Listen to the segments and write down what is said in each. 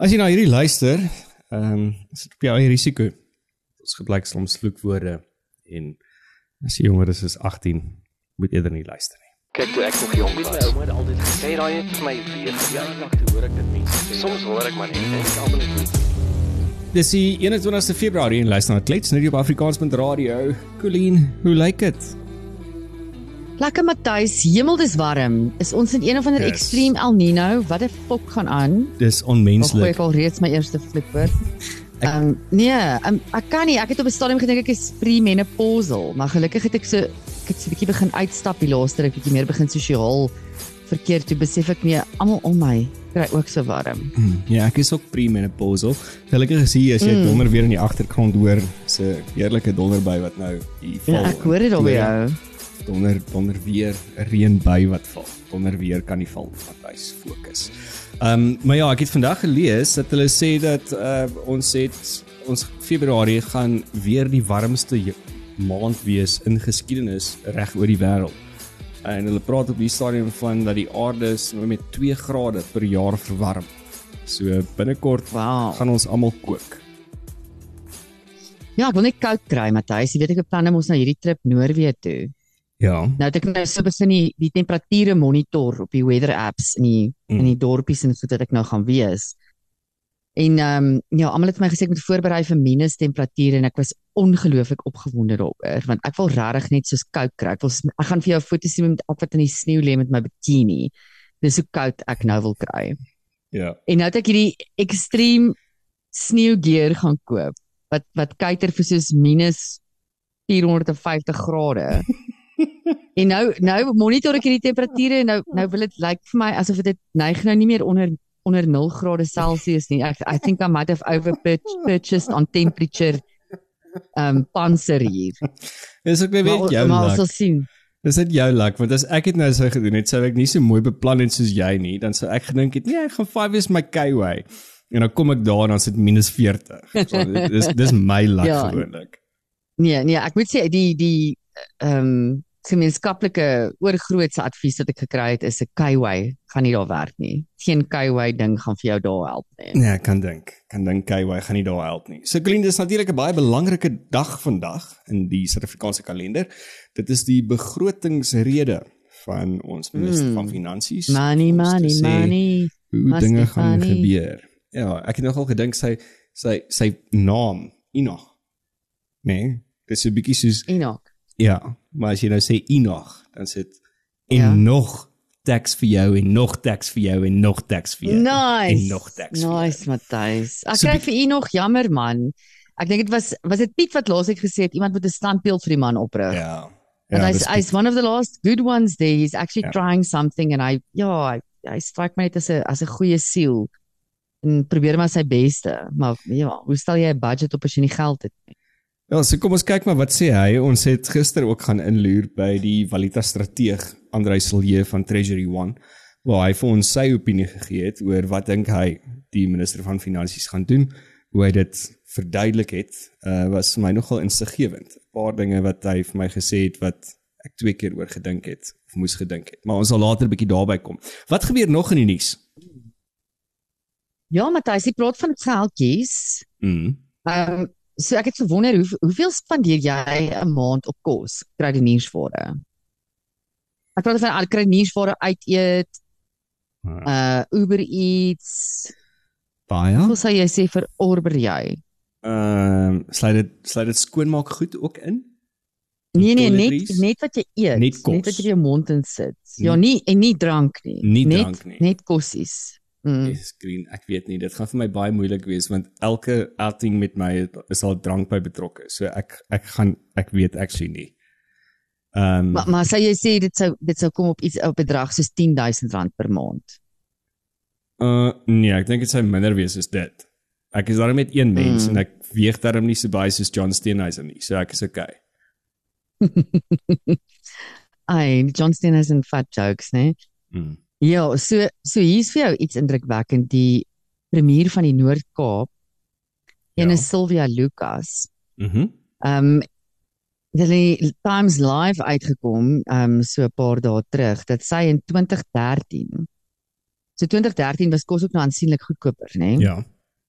As jy na hierdie luister, ehm um, is dit op jou eie risiko. Ons gebruik soms vloekwoorde en as jy jonger is as 18, moet eerder nie luister nie. Kyk toe ek nog jong was, my ouma het altyd gesê daai het vir my weer jaar lank te hoor ek dit mense sê. Soms hoor ek maar net ek almal net Dis die 21ste Februarie en luister na Klets net op Afrikaans.radio. Colleen, hoe lyk dit? Lekker Matthys, hemel dis warm. Is ons in een of ander Yes. extreme El Nino? Wat 'n fok gaan aan? Dis onmenslik. ek al reeds my eerste flipper. Ehm um, nee, um, ek kan nie. Ek het op 'n stadium gedink ek is pre-menopausal, maar gelukkig het ek so ek het so 'n bietjie begin uitstap die laaste ruk, bietjie meer begin sosiaal verkeer toe besef ek nee, almal om my kry ook so warm. Mm, Ja, ek is ook premenopausal. Gelukkig is hier as jy mm. donder weer in die agtergrond hoor, so 'n heerlike donderby wat nou hier val. Ja, ek hoor dit al by jou. Donder donder weer 'n reënby wat val. Donder weer kan nie val want hy's fokus. Ehm um, maar ja, ek het vandag gelees dat hulle sê dat uh, ons het ons Februarie gaan weer die warmste maand wees in geskiedenis reg oor die wêreld. En hulle praat op die stadium van dat die aarde is met 2 grade per jaar verwarm. So binnekort Wow. gaan ons almal kook. Ja, ek wil net koud kry, Matthys. Jy weet ek beplan ons na hierdie trip Noorwe toe. Ja. Nou het ek nou so begin die, die temperature monitor op die weather apps in die Mm. in die dorpies en so dat ek nou gaan wees. En ehm um, ja, almal het vir my gesê ek moet voorberei vir minus temperature en ek was ongelooflik opgewonde daaroor want ek wil regtig net soos koud kry. Ek wil ek gaan vir jou foto's sien met ek wat in die sneeu lê met my bikini. Dis hoe koud ek nou wil kry. Ja. En nou het ek hierdie extreme sneeugear gaan koop wat wat kuiter vir soos minus 450 grade. en nou nou monitor ek hierdie temperature en nou nou wil dit lyk vir my asof dit neig nou nie meer onder onder 0 grade Celsius nie. Ek I think I might have over purchased on temperature um panser hier. Dis ook Maar, jou maar ons sal sien. Dis net jou luck want as ek dit nou sou gedoen het, sou ek nie so mooi beplan het soos jy nie. Dan sou ek gedink het, nee, ek gaan 5 wees my K-way. En dan kom ek daar en dan sit minus 40. So dis dis my luck Ja. gewoonlik. Nee, nee, ek moet sê die die ehm um, gemeenskaplike oorgrootse advies wat ek gekry het is 'n K-way gaan nie daar werk nie. Geen K-way ding gaan vir jou daar help nie. Nee, ek kan dink. Kan dink K-way gaan nie daar help nie. So Colleen, dis natuurlik 'n baie belangrike dag vandag in die Suid-Afrikaanse kalender. Dit is die begrotingsrede van ons minister Mm. van finansies. Money, money, sê money. Hoe Must dinge gaan funny. gebeur. Ja, ek het nogal gedink sy sy sy naam Enoch. Nee, dis 'n bietjie soos Enoch. ja, maar as jy nou sê Enoch, dan sit en Ja. nog tax vir jou en nog tax vir jou en nog tax vir jou. Nice. En nog jou. Nice, Matthys. Ek So kry vir Enoch jammer man. Ek dink dit was was dit Piet wat laasweek gesê het iemand moet 'n standbeeld vir die man oprig. Ja. And Ja, hy's dis hy's one of the last good ones there. He's actually Ja. trying something and I ja, hy, hy strike my net as 'n as 'n goeie siel. En probeer maar sy beste. Maar ja, hoe stel jy 'n budget op as jy nie geld het nie? Ja, so kom ons kyk maar wat sê hy. Ons het gister ook gaan inloer by die valuta strateeg Andrei Silje van Treasury One waar hy vir ons sy opinie gegee het oor wat dink hy die minister van finansies gaan doen. Hoe hy dit verduidelik het, uh, was vir my nogal insiggewend. 'n Paar dinge wat hy vir my gesê het wat ek twee keer oor gedink het of moes gedink het. Maar ons sal later 'n bietjie daarby kom. Wat gebeur nog in die nuus? Ja, Matthys, jy praat van geldjies. Mm. Ehm um, so ek het gewonder hoe hoeveel spandeer jy 'n maand op kos, kruideniersware? Ek praat van al kruideniersware uit eet, uh Uber Eats. Baie. Hoeveel sou jy sê vir orber jy? Ehm um, sluit dit sluit dit skoonmaak goed ook in? Nee nee, net net wat jy eet, Net net wat jy in jou mond insit. Ja, nie en nie drank nie. Nie net, drank nie. Net kossies. Mm. Yes, screen. Ek weet nie, dit gaan vir my baie moeilik wees want elke outing met my is al drank by betrokke. So ek ek gaan ek weet actually nie. Ehm um, Maar maar sê jy sê dit sou dit sou kom op iets op bedrag soos R10000 per maand. uh nee, ek dink dit sou minder wees as dit. Ek is daar met een mens Mm. en ek weeg daarom nie so baie soos John Steenhuisen nie. So ek is okay. Ai, Johnston has in fat jokes, né? Mm. Ja, so so hier's vir jou iets indrukwekkend. Die premier van die Noord-Kaap, ene Ja. Sylvia Lucas. Mhm. Mm Ehm um, dit het die Times Live uitgekom, ehm um, so 'n paar dae terug dat sy in 2013 so 2013 was kos ook nou aansienlik goedkoper, né? Ja.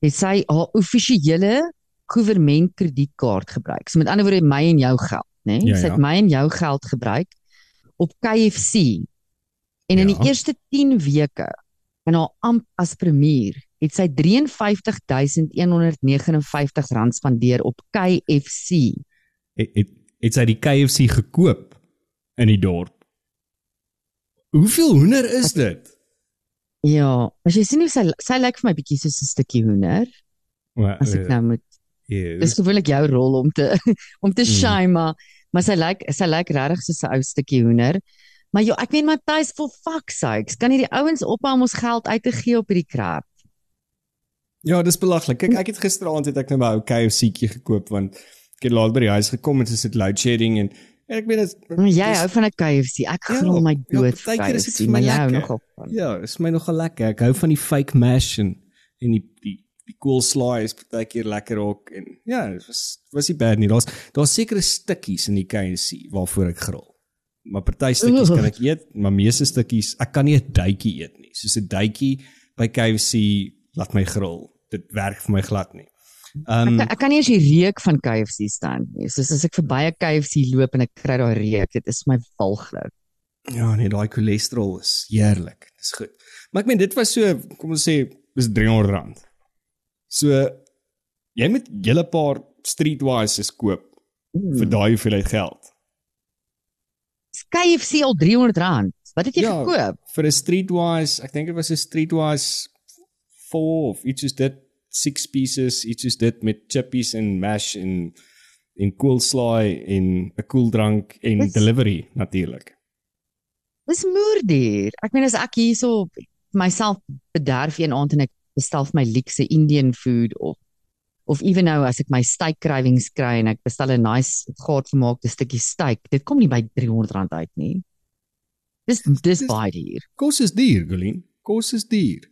Het sy haar offisiële government kredietkaart gebruik. So met ander woorde my en jou geld, né? Ja, Sy ja. het my en jou geld gebruik op KFC. En in Ja. die eerste 10 weke in haar amp as premier het sy 53159 rand spandeer op KFC. Het, het het sy die KFC gekoop in die dorp. Hoeveel hoender is dit? Ja, as jy sien hoe sy sy lyk vir my bietjie soos 'n stukkie hoender. As ek nou moet ja, dis gewoonlik jou rol om te om te Mm. shine maar maar sy lyk sy lyk regtig soos 'n ou stukkie hoender. Maar ja, ek meen Matthys for fuck sakes, kan hierdie ouens ophou om ons geld uit te gee op hierdie crap? Ja, dis belaglik. Kyk, ek het gisteraand het ek nou my ou KFC'tjie gekoop want ek het laat by die huis gekom en dis dit load shedding en en ek weet dit Maar jy dis- hou van 'n KFC. Ek Ja, grol my ja, dood vir KFC, vir my maar jy hou lekker. nog op van. Ja, is my nogal lekker. Ek hou van die fake mash en en die die die cool slice partykeer lekker ook en ja, dit was was nie bad nie. Daar's daar's sekere stukkies in die KFC waarvoor ek gril. Maar party stukkies kan ek eet, maar meeste stukkies ek kan nie 'n duitjie eet nie. Soos 'n duitjie by KFC laat my gril. Dit werk vir my glad nie. Ehm Ek, ek kan nie eens die reuk van KFC staan nie. Soos as ek verby 'n KFC loop en ek kry daai reuk, dit is my walglik. Ja, nee, daai cholesterol is heerlik. Dis goed. Maar ek meen dit was so, kom ons sê, dis R300. So jy moet julle paar streetwises koop vir daai hoeveelheid geld. KFC al R300. Wat het jy Ja. gekoop? Vir 'n streetwise, ek dink dit was 'n streetwise 4 of iets soos dit, 6 pieces, iets soos dit met chippies en mash en en coleslaw en 'n koeldrank en Dis- delivery natuurlik. Dis moerduur. Ek meen as ek hierso myself bederf een aand en ek bestel vir my luxe Indian food of of ewen nou as ek my steak cravings kry en ek bestel 'n nice gaargemaakte stukkie steak, dit kom nie by R300 uit nie. Dis dis baie duur. Kos is duur, Golien. Kos is duur.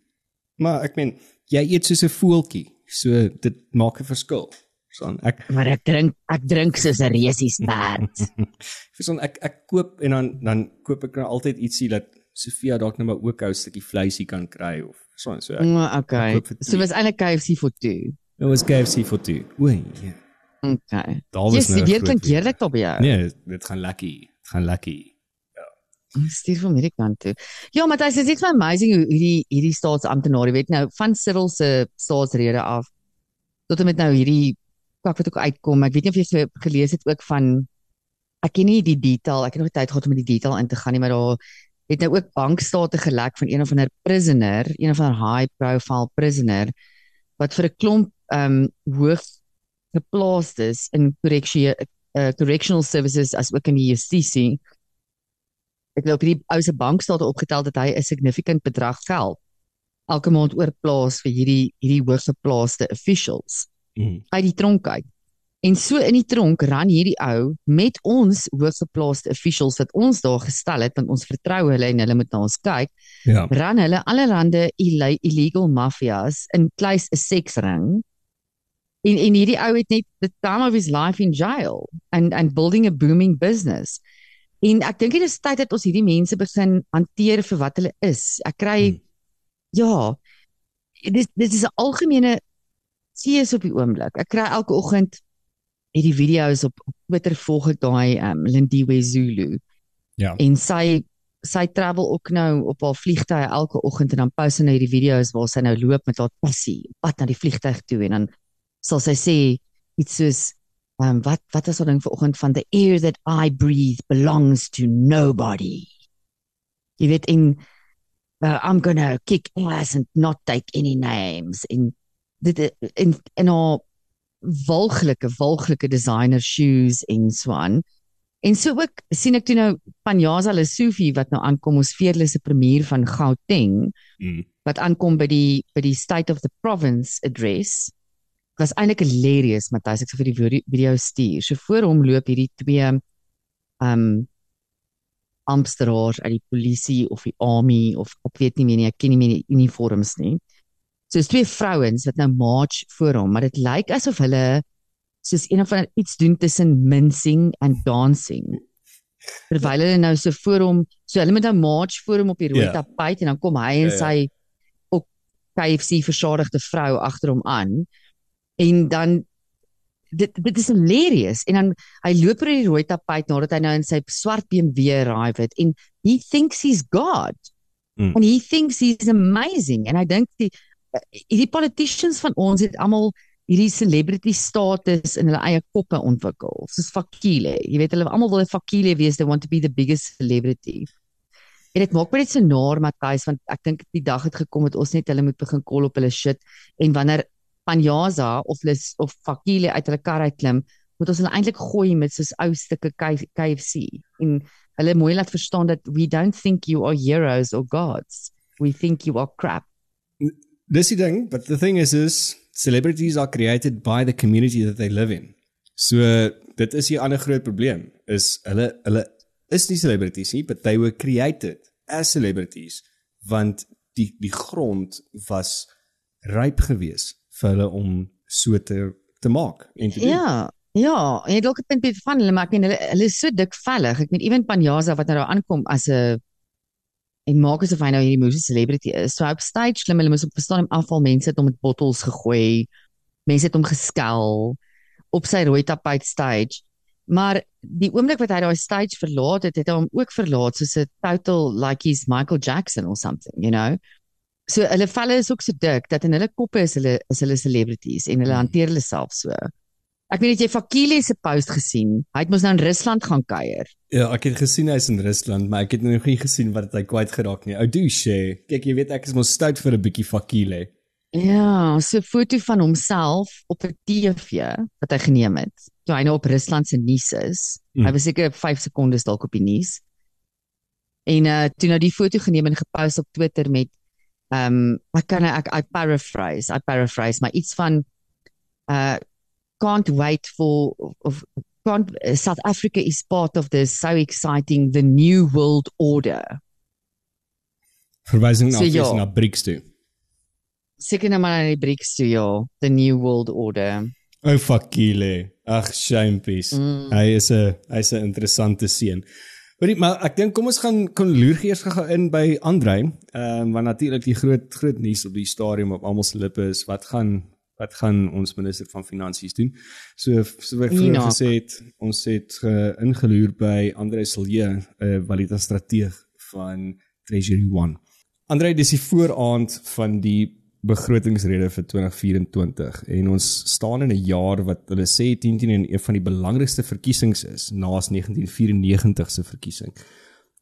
Maar ek meen, jy eet soos 'n voeltjie, so dit maak 'n verskil. So ek Maar ek drink ek drink soos 'n reusie stert. verson ek ek koop en dan dan koop ek nou altyd ietsie dat Sofia dalk net maar ook 'n stukkie vleisie kan kry of so so. Ek, Maar okay. vir So was eintlik KFC vir toe. Dit was KFC vir toe. Oei, ja. Okay. Daar was nou weer groot klink heerlik daar by jou. Nee, dit gaan lekker. Dit gaan lekker. Stuur van hierdie kant toe. Ja, maar dit is net so amazing hoe hierdie hierdie staatsamptenare weet nou van Cyril se staatsrede af tot en met nou hierdie kak wat ook uitkom. Ek weet nie of jy so gelees het ook van ek ken nie die detail, ek het nog nie tyd gehad om in die detail in te gaan nie, maar daar het nou ook bankstate gelek van een of ander prisoner, een of ander high profile prisoner wat vir 'n klomp ehm um, hoof geplaastes in correctie uh, correctional services as ook in die justisie ek het op hierdie ou se bankstate opgetel dat hy 'n significant bedrag geld elke maand oorplaas vir hierdie hierdie hooggeplaaste officials Mm. uit die tronk uit. En so in die tronk ran hierdie ou met ons hooggeplaaste officials wat ons daar gestel het want ons vertrou hulle en hulle moet na ons kyk, Ja. ran hulle allerlei ille- illegal mafias in kluis 'n seksring. En en hierdie ou het net the time of his life in jail and and building a booming business. En ek dink dit is tyd dat ons hierdie mense begin hanteer vir wat hulle is. Ek kry Hmm. ja, dit dit is 'n algemene fees op die oomblik. Ek kry elke oggend hierdie video's op, op Twitter volg ek daai um, Lindiwe Zulu Ja. en sy sy travel ook nou op haar vliegtye elke oggend en dan post sy nou hierdie video's waar sy nou loop met haar passie pad na die vliegtyg toe en dan sal sy sê iets soos um, wat wat is haar ding vanoggend van the air that I breathe belongs to nobody. Jy weet in uh, I'm gonna kick ass and not take any names in dit in in haar walglike walglike designer shoes en so aan. En so ook sien ek toe nou Panyaza Lesofie wat nou aankom ons veerlose premier van Gauteng Mm. wat aankom by die by die State of the Province address. Was eintlik hilarious Matthys ek sou vir die video- stuur. So voor hom loop hierdie twee ehm um, amptenare uit die polisie of die army of ek weet nie meer nie, ek ken nie meer die uniforms nie. So is twee vrouens wat nou march voor hom, maar dit lyk asof hulle soos een of ander iets doen tussen mincing and dancing. Terwyl hulle nou so voor hom, so hulle moet nou march voor hom op die rooi Ja. tapijt en dan kom hy en Ja, ja. sy KFC versadigde vrou agter hom aan en dan dit dit is hilarious. En dan hy loop oor die rooi tapijt nadat hy nou in sy swart BMW arrive het en he thinks he's god. Mm. and he thinks he's amazing. En hy dink die hierdie politicians van ons het almal hierdie celebrity status in hulle eie koppe ontwikkel. Soos Fakile. Jy weet hulle almal wil 'n Fakile wees. They want to be the biggest celebrity. En dit maak my net so naar Matthys want ek dink die dag het gekom dat ons net hulle moet begin kol op hulle shit. En wanneer Panjaza of hulle s- of Fakile uit hulle kar uitklim, moet ons hulle eintlik gooi met soos ou stukke KFC en hulle mooi laat verstaan dat we don't think you are heroes or gods. We think you are crap. Dis die ding, but the thing is is celebrities are created by the community that they live in. So dit is 'n ander groot probleem is hulle hulle is nie celebrities nie, but they were created as celebrities want die die grond was ryp gewees vir hulle om so te te maak en te doen. Ja, ja, en jy dalk 'n punt van hulle maar ek meen hulle hulle is so dik vellig. Ek meen ewen Panjaza wat nou daar aankom as 'n en maak asof hy nou hierdie moeë celebrity is. So op stage klim hulle moes op verstaan afval mense het hom met bottels gegooi. Mense het hom geskel op sy rooi tapijt stage. Maar die oomblik wat hy daai stage verlaat het, het hy hom ook verlaat soos 'n total like he's Michael Jackson or something, you know. So hulle velle is ook so dik dat in hulle koppe is hulle is hulle celebrities en hulle hanteer hulle self so. Ek weet net jy Fakile se post gesien. Hy het mos nou in Rusland gaan kuier. Ja, ek het gesien hy's in Rusland, maar ek het nog nie gesien wat hy kwyt geraak nie. Ou douche. Kyk, jy weet ek is mos stout vir 'n bietjie fakile. Ja, so 'n foto van homself op 'n TV wat hy geneem het. Toe hy nou op Rusland se nuus is. Mm. Hy was seker 5 sekondes dalk op die nuus. En uh toe nou die foto geneem en gepost op Twitter met ehm um, ek kan ek I paraphrase, I paraphrase, maar iets van uh can't wait for of can't South Africa is part of this so exciting the new world order. Verwysing na So, ja. na BRICS toe. Seker nou maar aan die BRICS toe ja, the new world order. Ou fakile. Ag, shampies. Mm. Hy is 'n hy's 'n interessante seun. Hoorie, maar ek dink kom ons gaan kon loergeers gou in by Andrei. Ehm um, want natuurlik die groot groot nuus op die stadium op almal se lippe is wat gaan wat gaan ons minister van finansies doen. So so ek vroeër Enoch. gesê het, ons het uh, ingeloer by Andrei Silje, 'n uh, valuta strateeg van Treasury One. Andrei, dis die vooraand van die begrotingsrede vir 2024 en ons staan in 'n jaar wat hulle sê 10 teen een van die belangrikste verkiesings is naas 1994 se verkiesing.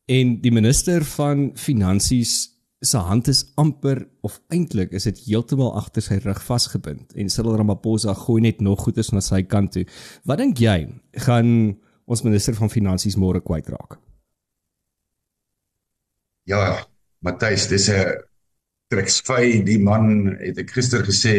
En die minister van finansies se hand is amper of eintlik is dit heeltemal agter sy rug vasgebind en Cyril Ramaphosa gooi net nog goeders na sy kant toe. Wat dink jy gaan ons minister van finansies môre kwytraak? Ja, Matthys, dis 'n treksvy die man het ek gister gesê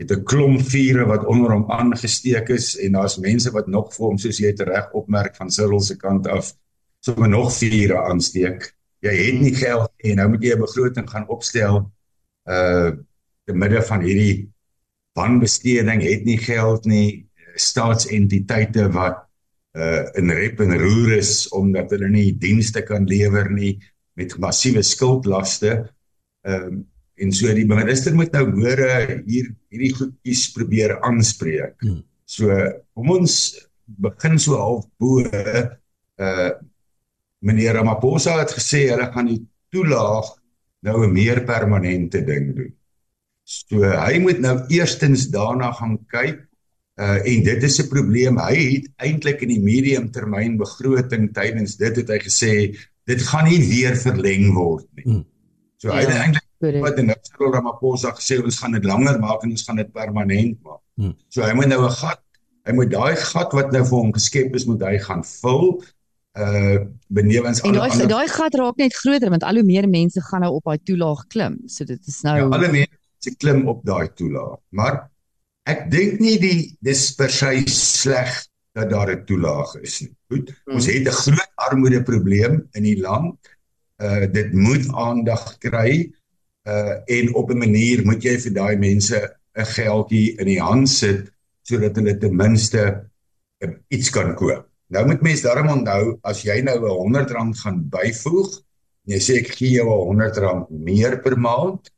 het 'n klomp vure wat onder hom aangesteek is en daar's mense wat nog vir hom soos jy dit reg opmerk van Cyril se kant af sommer nog vure aansteek. Jy het nie geld en nou moet jy 'n begroting gaan opstel uh te midde van hierdie wanbesteding het nie geld nie staatsentiteite wat uh in rep en roer is omdat hulle nie dienste kan lewer nie met massiewe skuldlaste. Ehm um, en so die minister moet nou hoore hier hierdie goedjies probeer aanspreek. Hmm. So kom ons begin so half bo uh meneer Ramaphosa het gesê hulle gaan die toelaag nou 'n meer permanente ding doen. So hy moet nou eerstens daarna gaan kyk uh en dit is 'n probleem. Hy het eintlik in die medium termyn begroting tydens dit het hy gesê dit gaan nie weer verleng word nie. Hmm. So hy het Ja. eintlik wat nou Cyril Ramaphosa gesê ons gaan dit langer maak en ons gaan dit permanent maak. Hmm. So hy moet nou 'n gat, hy moet daai gat wat nou vir hom geskep is, moet hy gaan vul. Uh benewens En alle daai daai gat raak net groter want al hoe meer mense gaan nou op daai toelaag klim. So dit is nou ja, alle mense klim op daai toelaag. Maar ek dink nie die dis per se sleg dat daar 'n toelaag is nie. Goed. Hmm. Ons het 'n groot armoedeprobleem in die land. Uh dit moet aandag kry. Uh en op 'n manier moet jy vir daai mense 'n geldjie in die hand sit sodat hulle ten minste uh, iets kan koop. Nou moet mense daarom onthou as jy nou 'n R100 gaan byvoeg, en jy sê ek gee jou 'n R100 meer per maand,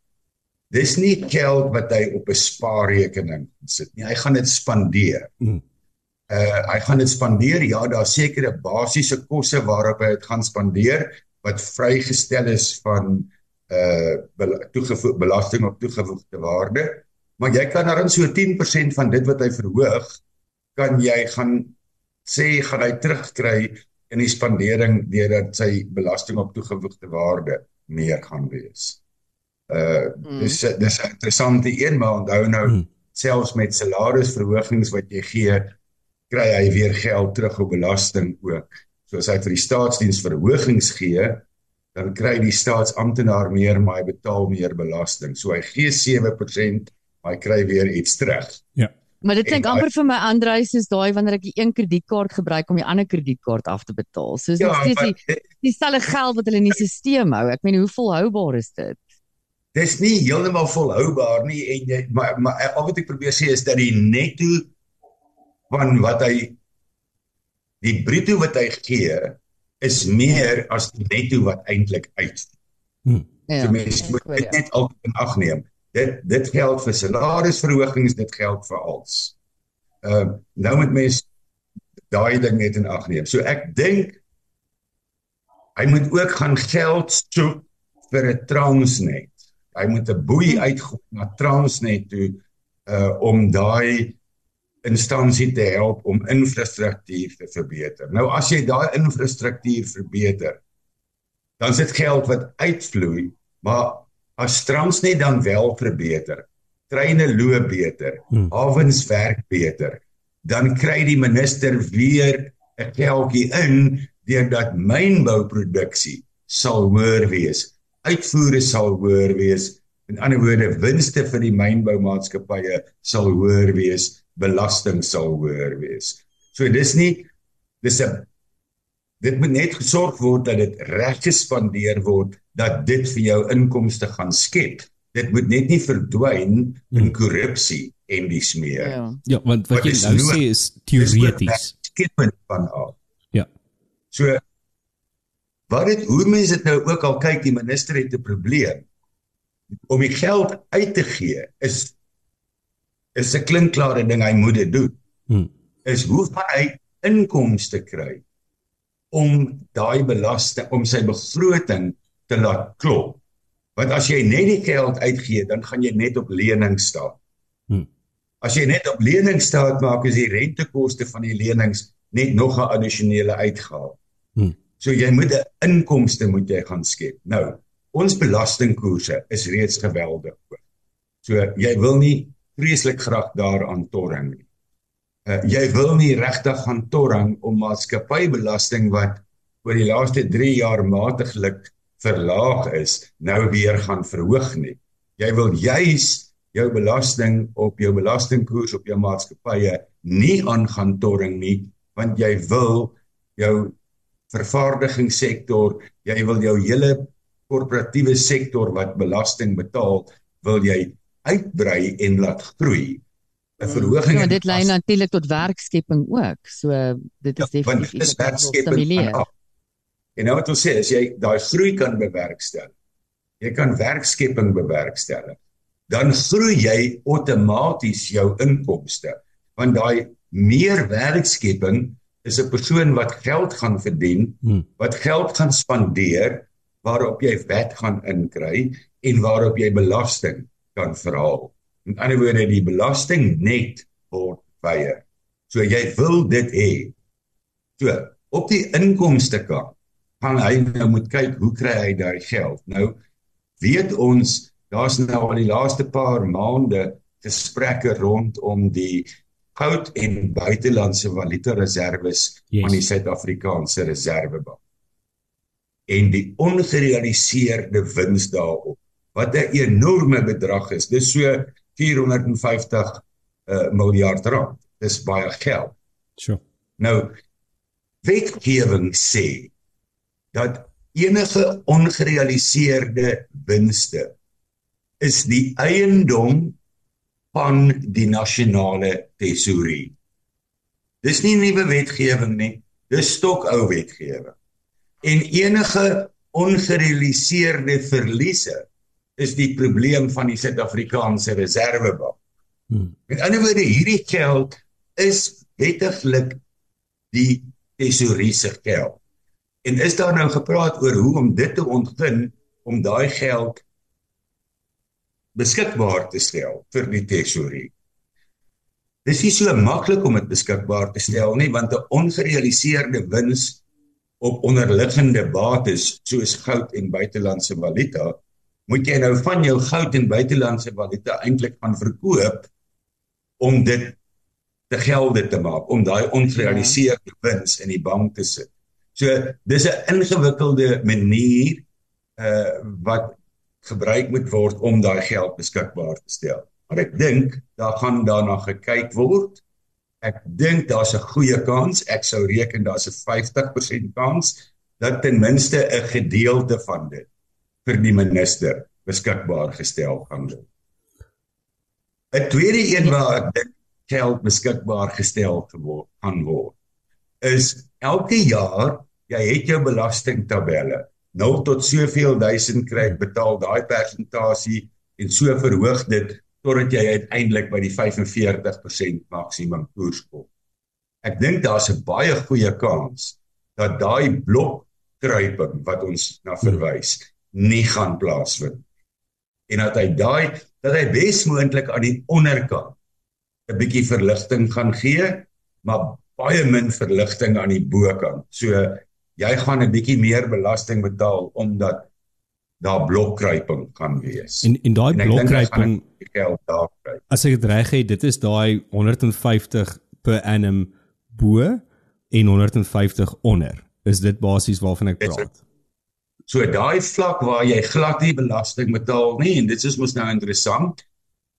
dis nie geld wat hy op 'n spaarrekening sit nie. Hy gaan dit spandeer. Mm. Uh hy gaan dit spandeer. Ja, daar sekere basiese kosse waarop hy dit gaan spandeer wat vrygestel is van uh toegevoeg belasting op toegevoegde waarde. Maar jy kan daarin so 10% van dit wat hy verhoog kan jy gaan sê gaan hy terugkry in die spandering deurdat sy belasting op toegevoegde waarde meer gaan wees. Uh Mm. dis dis 'n interessante een maar onthou nou Mm. selfs met salarisverhogings wat jy gee kry hy weer geld terug op belasting ook. So as hy vir die staatsdiens verhogings gee, dan kry die staatsamptenaar meer maar hy betaal meer belasting. So hy gee 7%, maar hy kry weer iets terug. Maar dit klink amper vir my Andreus soos daai wanneer ek die een kredietkaart gebruik om die ander kredietkaart af te betaal. So is dit steeds maar die dieselfde geld wat hulle in die stelsel hou. Ek meen hoe volhoubaar is dit? dis nie heeltemal volhoubaar nie en jy maar maar al wat ek probeer sê is dat die netto van wat hy die bruto wat hy gee is meer as die netto wat eintlik uit. Ja. So mense moet hoor dit jou. net altyd in ag neem. Dit dit geld vir salarisverhogings, dit geld vir als. Ehm uh, nou moet mense daai ding net in ag neem. So ek dink hy moet ook gaan geld soek vir 'n Transnet. Hy moet 'n boei uitgooi na Transnet toe uh om daai instansie te help om infrastruktuur te verbeter. Nou as jy daai infrastruktuur verbeter, dan is dit geld wat uitvloei, maar as Transnet dan wel verbeter, treine loop beter, Hmm. hawens werk beter, dan kry die minister weer 'n geldjie in deurdat mynbouproduksie sal hoër wees. Uitvoere sal hoër wees. In ander woorde, winste vir die mynboumaatskappye sal hoër wees, belasting sal hoër wees. So dis nie dis 'n dit moet net gesorg word dat dit reg gespandeer word dat dit vir jou inkomste gaan skep. Dit moet net nie verdwyn in Hmm. korrupsie en dis meer. Ja. Ja, want wat jy is nou sê is teoreties. skepend van af. Ja. So wat dit hoe mense dit nou ook al kyk, die minister het 'n probleem. Om die geld uit te gee is is 'n klinkklare ding hy moet dit doen. Hmm. Is hoe gaan hy inkomste kry om daai belasting om sy begroting te laat klop? Want as jy net die geld uitgee, dan gaan jy net op lening staan. Hmm. As jy net op lening staan maak, is die rentekoste van die lenings net nog 'n addisionele uitgawe. Hmm. So jy moet 'n inkomste moet jy gaan skep. Nou, ons belastingkoerse is reeds geweldig hoog. So jy wil nie vreeslik graag daaraan torring nie. Uh, jy wil nie regtig gaan torring om maatskappybelasting wat oor die laaste 3 jaar matiglik verlaag is, nou weer gaan verhoog nie. Jy wil juis jou belasting op jou belastingkoers op jou maatskappye nie aan gaan torring nie, want jy wil jou vervaardigingssektor, jy wil jou hele korporatiewe sektor wat belasting betaal, wil jy uitbrei en laat groei. 'n Verhoging Ja, dit lei natuurlik tot werkskepping ook. So dit is Ja, want definitief dit is iets wat stimuleer. En nou wat ons sê, as jy daai groei kan bewerkstel, jy kan werkskepping bewerkstellig, dan groei jy outomaties jou inkomste. Want daai meer werkskepping is 'n persoon wat geld gaan verdien, Hmm. wat geld gaan spandeer waarop jy wet gaan inkry en waarop jy belasting kan verhaal. Met ander woorde, die belasting net word weier. So jy wil dit hê. So, op die inkomste kant gaan hy nou moet kyk hoe kry hy daai geld. Nou weet ons daar's nou al die laaste paar maande gesprekke rondom die goud en buitelandse valuta reserves Yes. van die Suid-Afrikaanse Reserwebank. En die ongerealiseerde wins daarop wat 'n enorme bedrag is. Dis so 450 uh, miljard rand. Dis baie geld. Sure. Nou wetgewing sê dat enige ongerealiseerde winste is die eiendom van die nasionale tesourie. Dis nie nuwe wetgewing nie, dis stokou wetgewing. En enige ongerealiseerde verliese is die probleem van die Suid-Afrikaanse Reserwebank. Hmm. Met ander woorde, hierdie geld is wettiglik die tesourier se geld. En is daar nou gepraat oor hoe om dit te ontgin om daai geld beskikbaar te stel vir die tesourier? Dis nie so maklik om dit beskikbaar te stel nie want 'n ongerealiseerde wins op onderliggende bates soos goud en buitelandse valuta moet jy nou van jou goud en buitelandse valuta eintlik gaan verkoop om dit te gelde te maak om daai ongerealiseerde wins in die bank te sit. So dis 'n ingewikkelde manier uh wat gebruik moet word om daai geld beskikbaar te stel. Maar ek dink daar gaan daarna gekyk word. Ek dink daar's 'n goeie kans, ek sou reken daar's 'n 50% kans dat ten minste 'n gedeelte van dit vir die minister beskikbaar gestel gaan word. 'n Tweede een waar ek dink geld beskikbaar gestel geword gaan word is elke jaar jy het jou belastingtabelle 0 tot soveel duisend kry betaal daai persentasie en so verhoog dit totdat jy uiteindelik by die 45% maksimum koers kom. Ek dink daar's 'n baie goeie kans dat daai blokkruiping wat ons na verwys nie gaan plaasvind. En dat hy daai dat hy besmoontlik aan die onderkant 'n bietjie verligting gaan gee, maar baie min verligting aan die bokant. So jy gaan 'n bietjie meer belasting betaal omdat daar blokkruiping gaan wees. En en daai blokkruiping geld daar kry. as ek dit reg het, dit is daai 150 per annum bo en 150 onder. Is dit basies waarvan ek praat? So daai vlak waar jy glad nie belasting betaal nie en dit is mos nou interessant.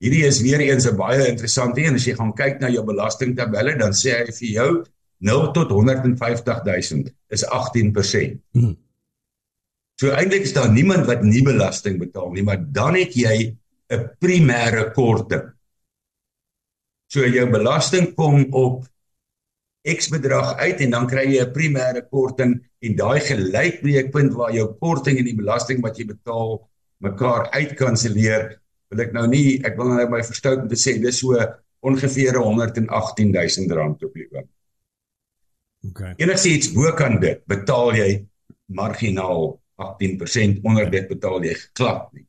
Hierdie is weer eens 'n baie interessante een as jy gaan kyk na jou belastingtabelle dan sê hy vir jou 0 tot 150000 is 18%. Hmm. So eintlik is daar niemand wat nie belasting betaal nie, maar dan het jy 'n primêre korting. So jou belasting kom op X bedrag uit en dan kry jy 'n primêre korting en daai gelykbreekpunt waar jou korting en die belasting wat jy betaal mekaar uitkanselleer, wil ek nou nie ek wil nou my verstout om te sê dis so ongeveer 118000 rand op die oomblik. Okay. Enigiets bo kan dit betaal jy marginaal 18% onder dit betaal jy glad nie.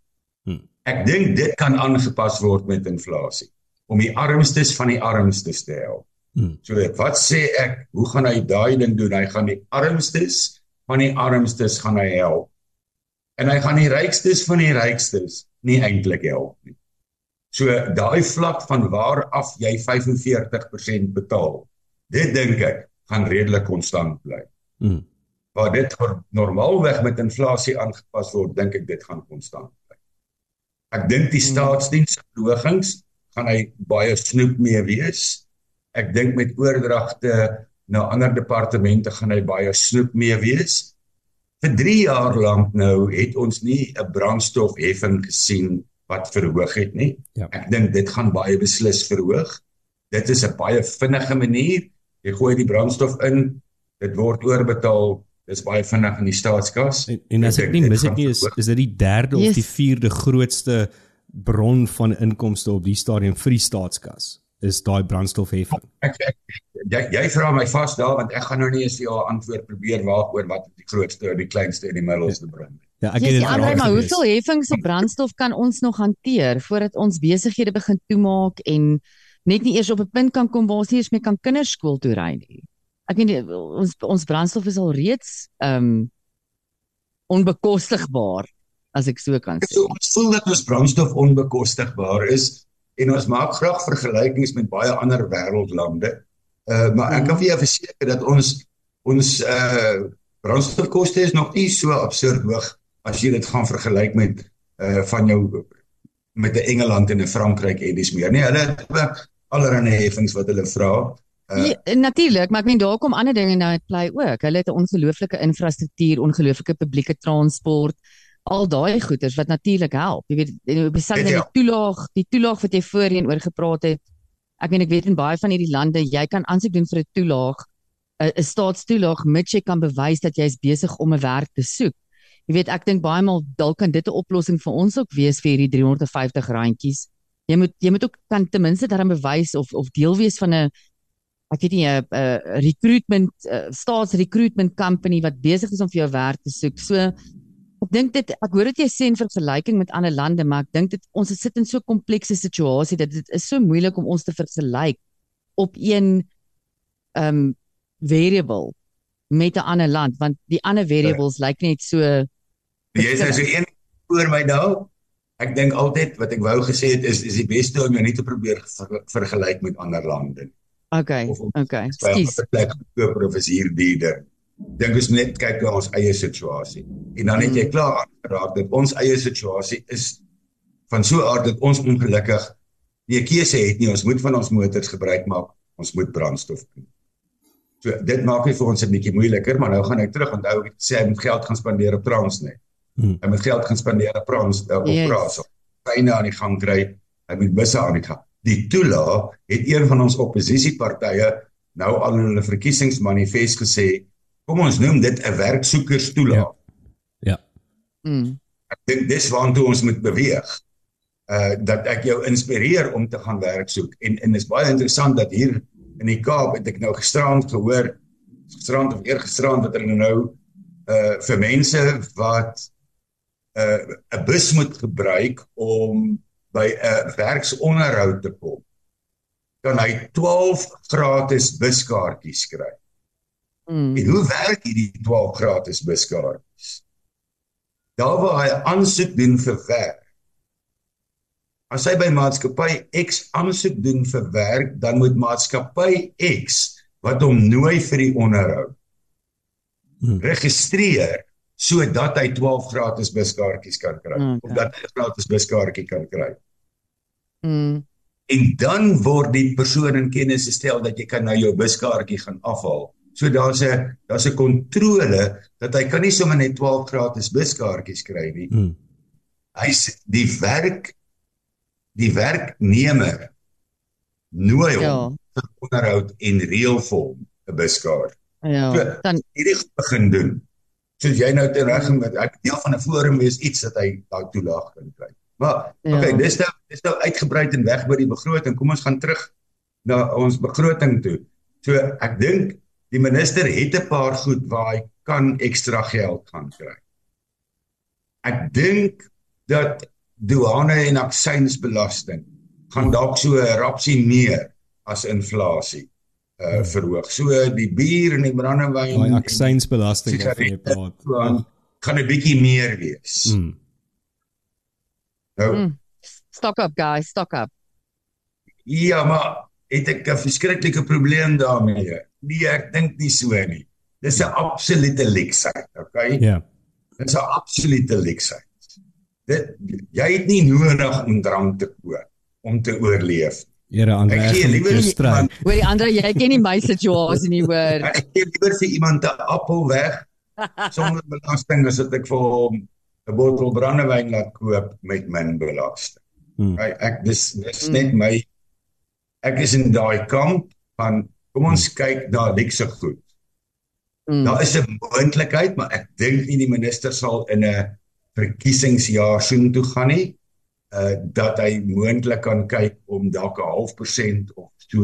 Hmm. Ek dink dit kan aangepas word met inflasie om die armstes van die armstes te help. Hmm. So wat sê ek, hoe gaan hy daai ding doen? Hy gaan die armstes van die armstes gaan hy help. En hy gaan die rykstes van die rykstes nie eintlik help nie. So daai vlak van waar af jy 45% betaal. Dit dink ek gaan redelik konstant bly. Hmm. Waar dit normaalweg met inflasie aangepas word, dink ek dit gaan konstant bly. Ek dink die staatsdiensverhogings gaan hy baie snoep mee wees. Ek dink met oordragte na ander departemente gaan hy baie snoep mee wees. Vir 3 jaar lank nou het ons nie 'n brandstofheffing gesien wat verhoog het nie. Ja. Ek dink dit gaan baie beslis verhoog. Dit is 'n baie vinnige manier. Jy gooi die brandstof in, dit word oorbetaal, dis baie vinnig in die staatskas. En, en as ek nie dink dit mis ek nie is is dit die derde Yes. of die vierde grootste bron van inkomste op die stadium vir die staatskas. Is daai brandstofheffing. Ek, ek jy, jy vra my vas daar want ek gaan nou nie eens jou antwoord probeer waaroor wat die grootste of die kleinste en die middelste bron. Ja, ek het dit raak maar gelees. hoeveel heffings op brandstof kan ons nog hanteer voordat ons besighede begin toemaak en net nie eers op 'n punt kan kom waar ons nie eens meer kan kinders skool toe ry nie. Ek meen ons ons brandstof is al reeds ehm um, onbekostigbaar as ek so kan sê. So ons voel dat ons brandstof onbekostigbaar is en ons maak graag vergelykings met baie ander wêreldlande. Uh maar ek kan vir jou verseker dat ons ons uh brandstofkoste is nog nie so absurd hoog as jy dit gaan vergelyk met uh van jou met 'n Engeland en 'n Frankryk en dis meer. Nee, hulle het ook allerlei heffings wat hulle vra. Uh, Ja, natuurlik, maar ek meen daar kom ander dinge nou uit play ook. Hulle het 'n ongelooflike infrastruktuur, ongelooflike publieke transport, al daai goeders wat natuurlik help. Jy weet, en besig Dit met die toelaag, die toelaag wat jy voorheen oor gepraat het. Ek meen ek weet in baie van hierdie lande, jy kan aansoek doen vir 'n toelaag, 'n staatstoelaag mits jy kan bewys dat jy is besig om 'n werk te soek. Jy weet, ek dink baie maal dalk kan dit 'n oplossing vir ons ook wees vir hierdie 350 randjies. Jy moet jy moet ook kan ten minste daarin bewys of of deel wees van 'n ek weet nie 'n recruitment uh, staatsrecruitment company wat besig is om vir jou werk te soek. So ek dink dit ek hoor dit jy sê in vergelyking met ander lande, maar ek dink dit ons sit in so 'n komplekse situasie dat dit is so moeilik om ons te vergelyk op een ehm um, variable met 'n ander land want die ander variables lyk net so Jy nou so een voor my daar. Ek dink altyd wat ek wou gesê het is is die beste om jou nie te probeer ver, vergelyk met ander lande nie. Okay, Of okay. By 'n Skus. plek koop of is hier duurder. Dink ons net kyk na ons eie situasie. En dan het jy klaar aangeraak dat ons eie situasie is van so 'n aard dat ons ongelukkig nie 'n keuse het nie. Ons moet van ons motors gebruik maak. Ons moet brandstof kry. So dit maak dit vir ons 'n bietjie moeiliker, maar nou gaan ek terug onthou ek sê hy moet geld gaan spandeer op Transnet. Hmm. Hy moet geld gaan spandeer op Trans op Yes. Praas. Treine aan die gang kry. Hy moet busse aan die gang. Die toela het een van ons oppositiepartye nou al in hulle verkiesingsmanifest gesê, kom ons noem dit 'n werksoekerstoela. Ja. Ja. Mm. Ek dink dis waartoe ons moet beweeg. Uh dat ek jou inspireer om te gaan werk soek. En en is baie interessant dat hier in die Kaap het ek nou gisterand gehoor, gisterand of eergisterand dat hulle nou uh vir mense wat uh 'n bus moet gebruik om by 'n werksonderhoud te kom. Kan hy 12 gratis buskaartjies kry. Mm. En hoe werk hierdie 12 gratis buskaartjies? Daar waar hy aansoek doen vir werk. As hy by maatskappy X aansoek doen vir werk, dan moet maatskappy X wat hom nooi vir die onderhoud Hmm. registreer sodat hy 12 gratis buskaartjies kan kry Okay. of dat hy 'n gratis buskaartjie kan kry. Mm. En dan word die persoon in kennis gestel dat jy kan nou jou buskaartjie gaan afhaal. So daar's 'n daar's 'n kontrole dat hy kan nie sommer net 12 gratis buskaartjies kry nie. Hmm. Hy's die werk die werknemer nooi hom Ja. vir onderhoud en reël vir hom 'n buskaart. Ja. So- Dan Hierdie begin doen. Soos jy nou te reg met ek deel van 'n forum wees iets dat hy daai toelaag kan kry. Maar Ja. okay, dis nou dis nou uitgebrei en weg by die begroting. Kom ons gaan terug na ons begroting toe. So ek dink die minister het 'n paar goed waar hy kan ekstra geld gaan kry. Ek dink dat douane en aksiesbelasting gaan dalk so 'n rapsie meer as inflasie uh verhoog. So die bier en die brandewyn en aksiesbelasting waarvan jy praat. aan gaan 'n bietjie meer wees. Hmm. Nou Mm. stock up guys, stock up. ja, maar het ek 'n verskriklike probleem daarmee. Nee, ek dink nie so nie. Dis 'n absolute leksheid, okay? Ja. Dis 'n absolute leksheid. Dit jy het nie nodig om drank te koop om te oorleef. Here Andre, Ek gee liewer iemand- Hoor die ander, jy ken nie my situasie nie hoor. Ek gee liewer vir iemand 'n appel weg sonder belasting as dat ek vir hom 'n bottel brandewyn laat koop met min belasting. Hmm. Ek, ek dis dis Mm. net my ek is in daai kamp van kom ons kyk na luxe goed. Mm. Daar is 'n moontlikheid, maar ek dink nie die minister sal in 'n verkiesingsjaar soontoe gaan nie. Uh dat hy moontlik kan kyk om dalk 'n half persent of so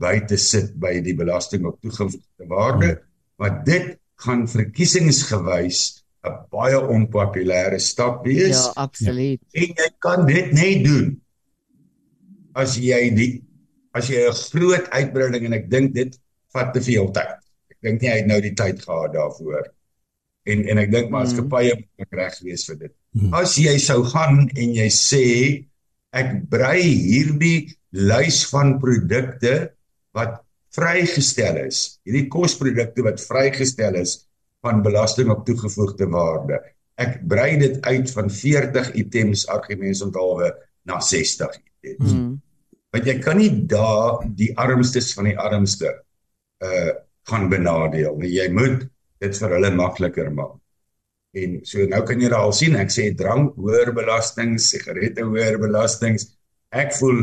by te sit by die belasting op toegevoegde waarde, Hmm. maar dit gaan verkiesingsgewys 'n baie onpopulêre stap wees. Ja, absoluut. En jy kan dit net doen as jy die as jy 'n groot uitbreiding en ek dink dit vat te veel tyd. Ek dink nie hy het nou die tyd gehad daarvoor. En en ek dink maatskappye moet ook reg wees vir dit. Hmm. As jy sou gaan en jy sê ek brei hierdie lys van produkte wat vrygestel is, hierdie kosprodukte wat vrygestel is van belasting op toegevoegde waarde. Ek brei dit uit van 40 items argumente onthaalwe na 60 items. Mm. Want jy kan nie daar die armstes van die armste uh gaan benadeel nie. Jy moet dit vir hulle makliker maak. En so nou kan jy al sien, ek sê drank hoër belastings, sigarette hoër belastings. Ek voel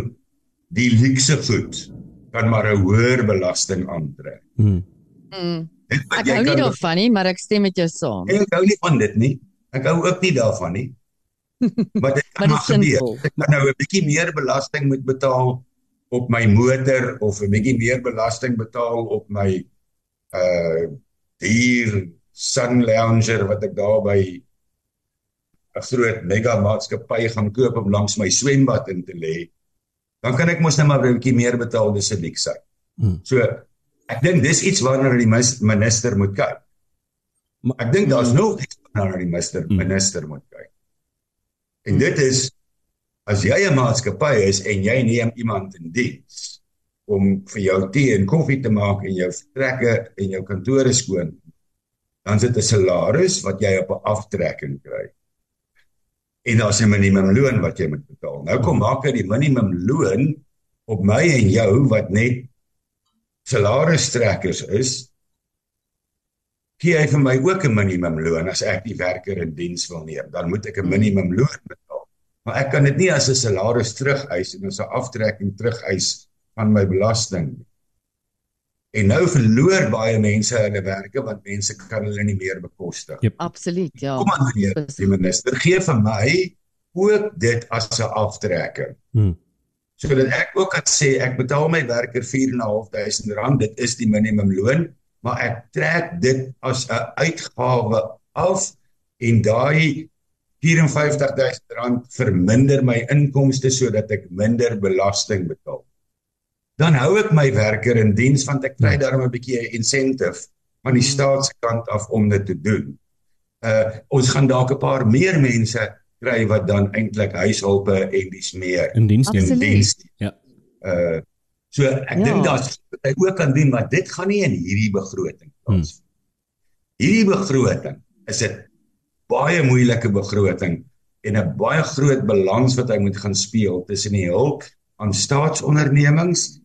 die luukse goed kan maar 'n hoër belasting aantrek. Mm. Wat Ek hou nie daarvan nie, maar ek stem met jou saam. Ek hou nie van dit nie. Ek hou ook nie daarvan nie. Maar dit Maar kan maar gebeur. Ek moet nou 'n bietjie meer belasting moet betaal op my motor of 'n bietjie meer belasting betaal op my uh dier Sun Lounger wat ek daar by 'n groot mega maatskappy gaan koop om langs my swembad in te lê. Dan kan ek mos net maar 'n bietjie meer betaal dis 'n luukse. Hmm. So ek dink dis iets waarna die minister moet kyk. Maar- Ek dink daar's Hmm. nog iets waarna die minister Hmm. minister moet. En Hmm. dit is as jy 'n maatskappy is en jy neem iemand in diens om vir jou tee en koffie te maak en jou vertrekke en jou kantore skoon, dan sit 'n salaris wat jy op 'n aftrekking kry. En daar's 'n minimumloon wat jy moet betaal. Nou kom maak jy die minimumloon op my en jou wat net salaristrekkers is. Gee hy vir my ook 'n minimumloon as ek die werker in diens wil neem, dan moet ek 'n minimumloon betaal. Maar ek kan dit nie as 'n salaris terugeis en as 'n aftrekking terugeis van my belasting nie. En nou verloor baie mense hulle werke want mense kan hulle nie meer bekostig. Absoluut, ja. Kom aan meneer die minister, gee vir my ook dit as 'n aftrekking. Hmm. Sodat ek ook kan sê ek betaal my werker 4.500 rand, dit is die minimumloon, maar ek trek dit as 'n uitgawe af en daai 54000 rand verminder my inkomste sodat ek minder belasting betaal. Dan hou ek my werker in diens want ek kry daarmee 'n bietjie 'n incentive van die staat se kant af om dit te doen. Uh ons gaan dalk 'n paar meer mense kry wat dan eintlik huishulpe en dis meer In diens neem. Diens. Ja. Uh so ek Ja. dink daar's hy ook kan doen, maar dit gaan nie in hierdie begroting plaas. Hierdie begroting is 'n baie moeilike begroting en 'n baie groot balans wat hy moet gaan speel tussen die hulp aan staatsondernemings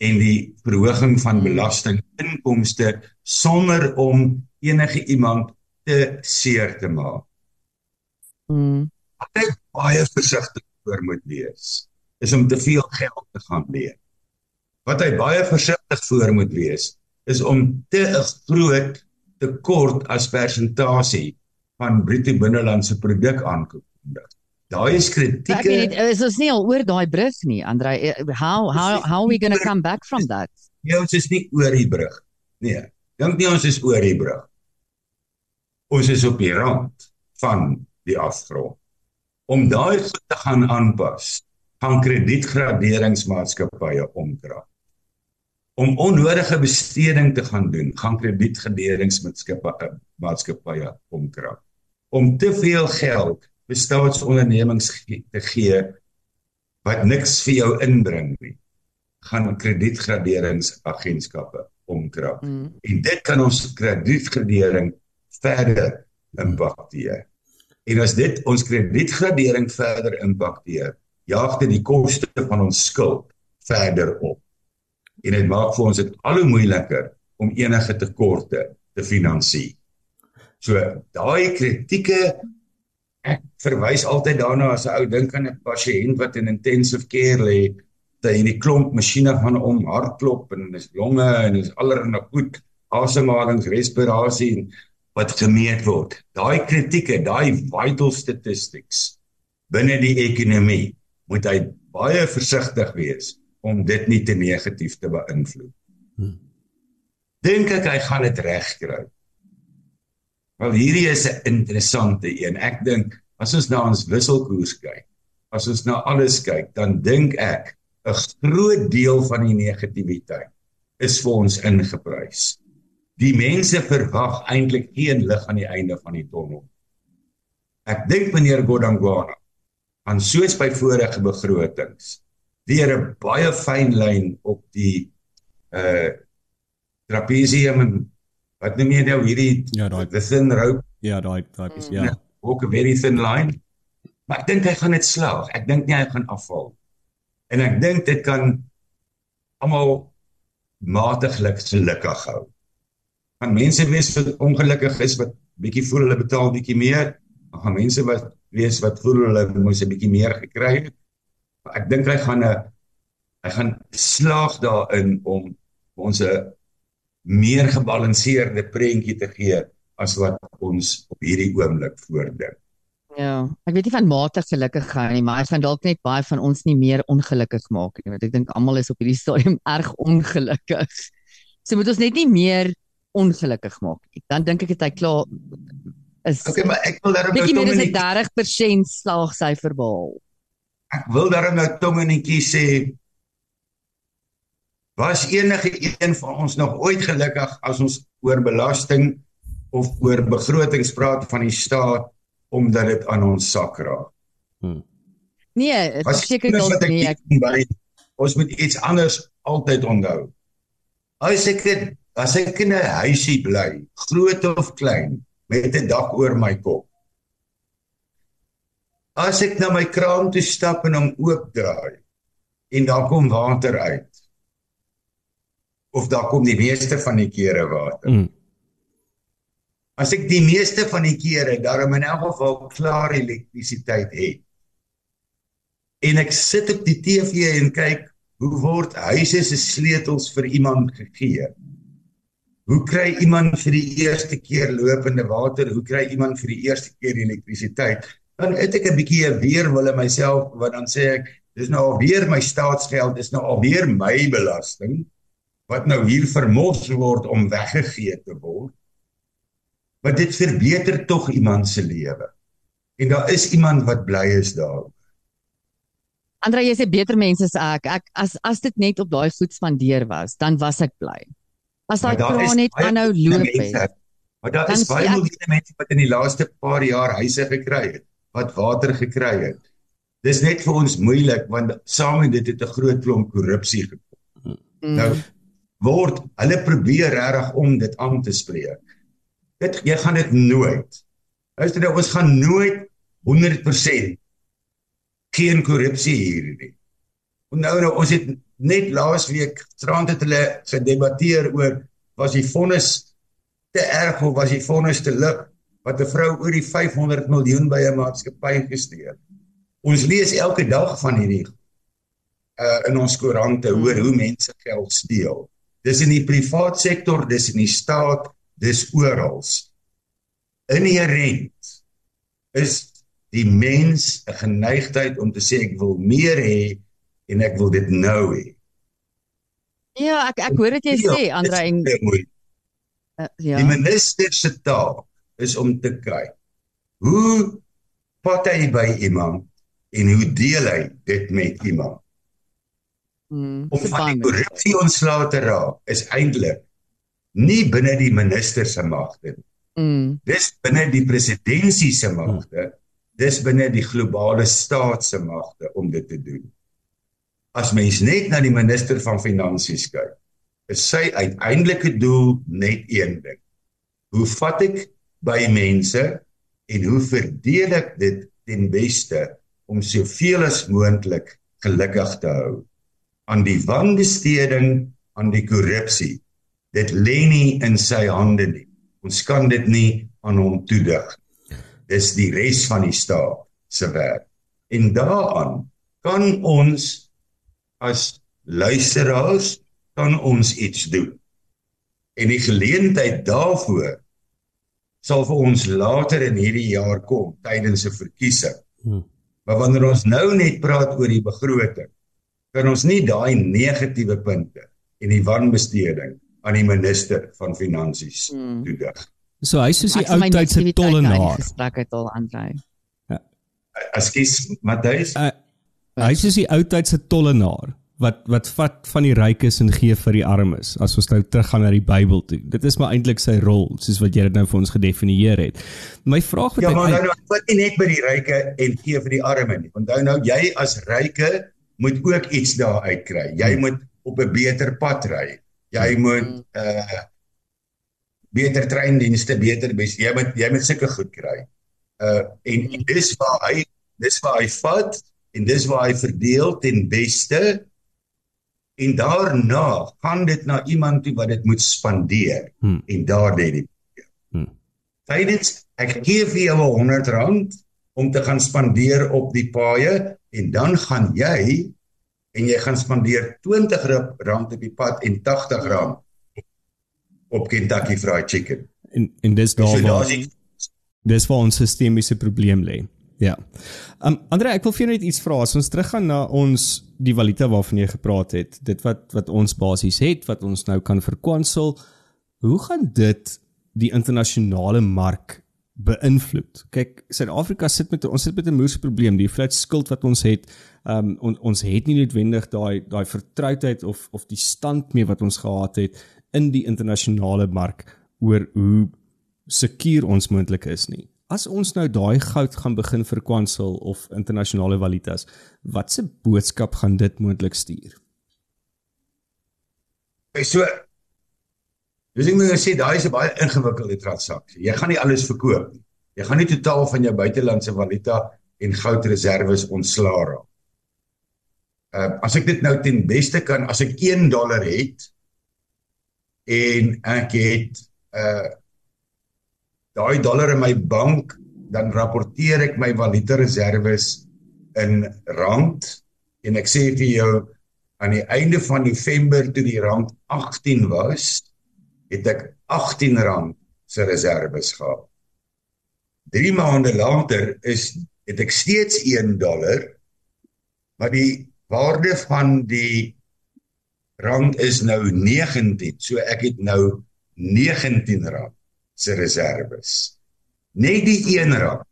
en die verhoging van belastinginkomste sonder om enige iemand te seer te maak. Mm. Wat ek baie versigtig voor moet wees, is om te veel geld te gaan leen. Wat hy baie versigtig voor moet wees, is om te groot tekort as persentasie van bruto binnelandse produk aan te kondig. Daai is Ek weet kritieke is ons nie al oor daai brug nie, Andre. How how how are we going to come back from that? Nee, ons is nie oor die brug. Nee, dink nie ons is oor die brug. Ons is op die rand van die afgrond. Om daai goed te gaan aanpas, gaan kredietgraderingsmaatskappye omdraai. Om onnodige besteding te gaan doen, gaan kredietgraderingsmaatskappye maatskappye omdraai. Om te veel geld vir staatsondernemings ge- te gee wat niks vir jou inbring nie, gaan kredietgraderingsagentskappe omkrap. Mm. En dit kan ons kredietgradering verder impakteer. En as dit ons kredietgradering verder impakteer, jaag dit die koste van ons skuld verder op. En dit maak vir ons dit al hoe moeiliker om enige tekorte te finansier. So daai kritieke ek verwys altyd daarna as 'n ou dink aan 'n pasiënt wat in intensive care lê, dat hierdie klomp masjiene gaan om hartklop en dis longe en dis allerlei goed, asemhalings, respirasie en wat gemeet word. Daai kritieke, daai vital statistics binne die ekonomie moet hy baie versigtig wees om dit nie te negatief te beïnvloed. Hmm. Dink ek hy gaan dit regkry. Wel hierdie is 'n interessante een. Ek dink as ons na ons wisselkoers kyk, as ons na alles kyk, dan dink ek 'n groot deel van die negativiteit is vir ons ingeprys. Die mense verwag eintlik geen lig aan die einde van die tonnel. Ek dink meneer Godangwana aan soos by vorige begrotings deur 'n baie fyn lyn op die uh trapezium en wat noem jy nou hierdie Ja, daai the thin rope ja, daai daai is ja. walk a very thin line. Maar ek dink hy gaan dit slaag. Ek dink nie hy gaan afval. En ek dink dit kan almal matiglik gelukkig hou. Van mense wees wat ongelukkig is wat bietjie voel hulle betaal bietjie meer, dan gaan mense wat wees wat voel hulle moes 'n bietjie meer gekry het. Ek dink hy gaan 'n hy gaan slaag daarin om ons 'n meer gebalanseerde prentjie te gee as wat ons op hierdie oomblik voordink. Ja, ek weet nie van matig gelukkig gaan nie, maar ek gaan dalk net baie van ons nie meer ongelukkig maak nie, want ek dink almal is op hierdie stadium erg ongelukkig. So moet ons net nie meer ongelukkig maak nie. Dan dink ek dit hy klaar is Okay, maar ek wil daarom nou bietjie meer tong as in 'n die 30% slaagsyfer behaal. Ek wil daarom nou tong in die kies sê was enige een van ons nog ooit gelukkig as ons oor belasting of oor begrotings praat van die staat omdat dit aan ons sak raak. Nee, Was seker dalk nie. Ek, by ons moet iets anders altyd onthou. As ek het, as ek in 'n huisie bly, groot of klein, met 'n dak oor my kop. As ek na my kraan toe stap en hom oopdraai en daar kom water uit. Of daar kom die meeste van die kere water. Mm. As ek die meeste van die kere daarom in elk geval klaar elektrisiteit het. En ek sit op die TV en kyk hoe word huise se sleutels vir iemand gegee. Hoe kry iemand vir die eerste keer lopende water? Hoe kry iemand vir die eerste keer elektrisiteit? Dan het ek 'n bietjie 'n weerwil in myself want dan sê ek dis nou alweer my staatsgeld, dis nou alweer my belasting wat nou hier vermors word om weggegee te word. Maar dit verbeter tog iemand se lewe. En daar is iemand wat bly is daar. Andre, jy sê beter mense as ek. Ek as as dit net op daai goed spandeer was, dan was ek bly. As daai kraan net aanhou loop het. Maar daar is baie miljoene mense wat in die laaste paar jaar huise gekry het, wat water gekry het. Dis net vir ons moeilik want saam met dit het 'n groot klomp korrupsie gekom. Mm. Nou word hulle probeer regtig om dit aan te spreek. Dit jy gaan dit nooit. Luister nou, ons gaan nooit 100% geen korrupsie hier nie. En nou nou ons het net laasweek strand het hulle gedebatteer oor was die vonnis te erg of was die vonnis te lig wat 'n vrou oor die 500 miljoen by 'n maatskappy gesteel. Ons lees elke dag van hierdie uh in ons koerante hoor hoe mense geld steel. Dis in die privaat sektor, dis in die staat, dis oral. Inherent is die mens 'n geneigtheid om te sê ek wil meer hê en ek wil dit nou hê. Ja, ek ek hoor dit jy sê Andre en uh, ja. Die minister se taak is om te kyk hoe pat hy by iemand en hoe deel hy dit met iemand. Mm, Om van die korrupsie ontslae te raak is eintlik nie binne die minister se magte nie. Mm, Dis binne die presidentsie se magte. Dis binne die globale staat se magte om dit te doen. As mens net na die minister van finansies kyk, is sy uiteindelike doel net een ding. Hoe vat ek by mense en hoe verdeel ek dit ten beste om soveel as moontlik gelukkig te hou? Aan die wanbesteding, aan die korrupsie. Dit lê nie in sy hande nie. Ons kan dit nie aan hom toedig. Dis die res van die staat se werk. En daaraan kan ons as luisteraars kan ons iets doen. En die geleentheid daarvoor sal vir ons later in hierdie jaar kom tydens 'n verkiesing. Hmm. Maar wanneer ons nou net praat oor die begroting, kan ons nie daai negatiewe punte en die wanbesteding aan die minister van finansies Hmm. toedig. So hy's soos die ou tyd se tollenaar. Gesprek uit al Andre. Ekskuus, Matthys. Uh, hy's soos die ou tyd se tollenaar wat wat vat van die rykes en gee vir die armes as ons nou teruggaan na die Bybel toe. Dit is maar eintlik sy rol soos wat jy dit nou vir ons gedefinieer het. My vraag wat Ja, ek maar nou nou wat nie net by die ryke en gee vir die arme nie. Onthou nou jy as ryke moet ook iets daar uitkry. Jy moet op 'n beter pad ry. Jy moet uh beter treindienste, beter bes jy moet jy moet sulke goed kry. Uh en, en dis waar hy dis waar hy vat en dis waar hy verdeel ten beste en daarna gaan dit na iemand toe wat dit moet spandeer Hmm. en daar lê die Hmm. Tydens ek gee vir jou 100 rand om te gaan spandeer op die paaie en dan gaan jy en jy gaan spandeer 20 rand op die pad en 80 rand op Kentucky Fried Chicken. En en dis So daar waar daar's die dis waar ons sistemiese probleem lê. Ja. Um Andre, ek wil vir jou net iets vra. As ons teruggaan na ons die valuta waarvan jy gepraat het, dit wat wat ons basies het, wat ons nou kan verkwansel, hoe gaan dit die internasionale mark beïnvloed? Kyk, Suid-Afrika sit met ons sit met 'n moerse probleem, die vlot skuld wat ons het. Um on, ons het nie noodwendig daai daai vertroudheid of of die stand mee wat ons gehad het in die internasionale mark oor hoe sekuur ons moontlik is nie. As ons nou daai goud gaan begin verkwansel of internasionale valutas, watse boodskap gaan dit moontlik stuur? So Dis ek moet sê daai is 'n baie ingewikkelde transaksie. Jy gaan nie alles verkoop nie. Jy gaan nie totaal van jou buitelandse valuta en goudreserwes ontslaa raak. Uh as ek dit nou ten beste kan, as ek 1 dollar het en ek het uh daai dollar in my bank, dan rapporteer ek my valuta reserves in rand en ek sê vir jou aan die einde van November toe die rand 18 was, het ek 18 rand se reserves gehad. 3 maande later is het ek steeds 1 dollar, maar die waarde van die rand is nou 19, so ek het nou 19 rand se reserves. Net die 1 rand,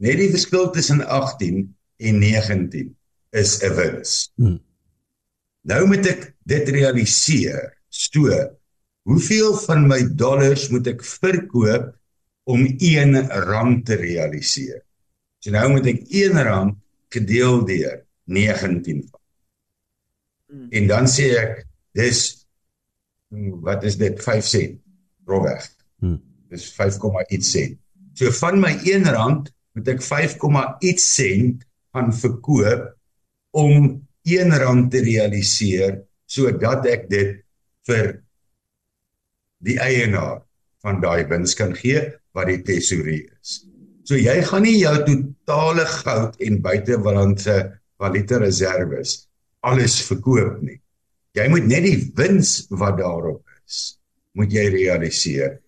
net die verskil tussen 18 en 19 is 'n wins. Hmm. Nou moet ek dit realiseer, stoor Hoeveel van my dollars moet ek verkoop om 1 rand te realiseer? So nou moet ek 1 rand gedeel deur 19 vat. Hmm. En dan sê ek dis hmm, wat is dit 5 sent rofweg. Hmm. Dis 5, iets sent. So van my 1 rand moet ek 5, iets sent gaan verkoop om 1 rand te realiseer sodat ek dit vir die eienaar van daai wins kan gee wat die tesourier is. So jy gaan nie jou totale goud en buitelandse valuta reserves alles verkoop nie. Jy moet net die wins wat daarop is, moet jy realiseer.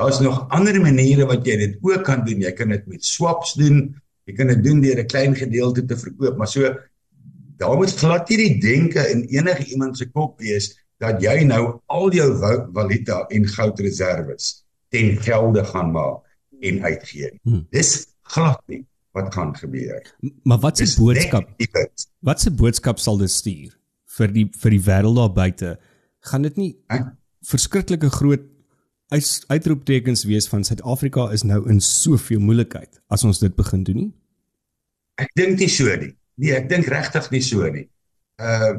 Daar's nog ander maniere wat jy dit ook kan doen. Jy kan dit met swaps doen. Jy kan dit doen deur 'n klein gedeelte te verkoop, maar so daar moet glad nie die denke in enige iemand se kop wees dat jy nou al jou valuta en goudreserwes ten gelde gaan maak en uitgee. Hmm. Dis glad nie wat gaan gebeur. Maar wat se boodskap? Wat se boodskap sal dit stuur vir die vir die wêreld daar buite? Gaan dit nie Hè? verskriklike groot uit, uitroeptekens wees van Suid-Afrika is nou in soveel moeilikheid as ons dit begin doen nie? Ek dink nie so nie. Nee, ek dink regtig nie so nie. Uh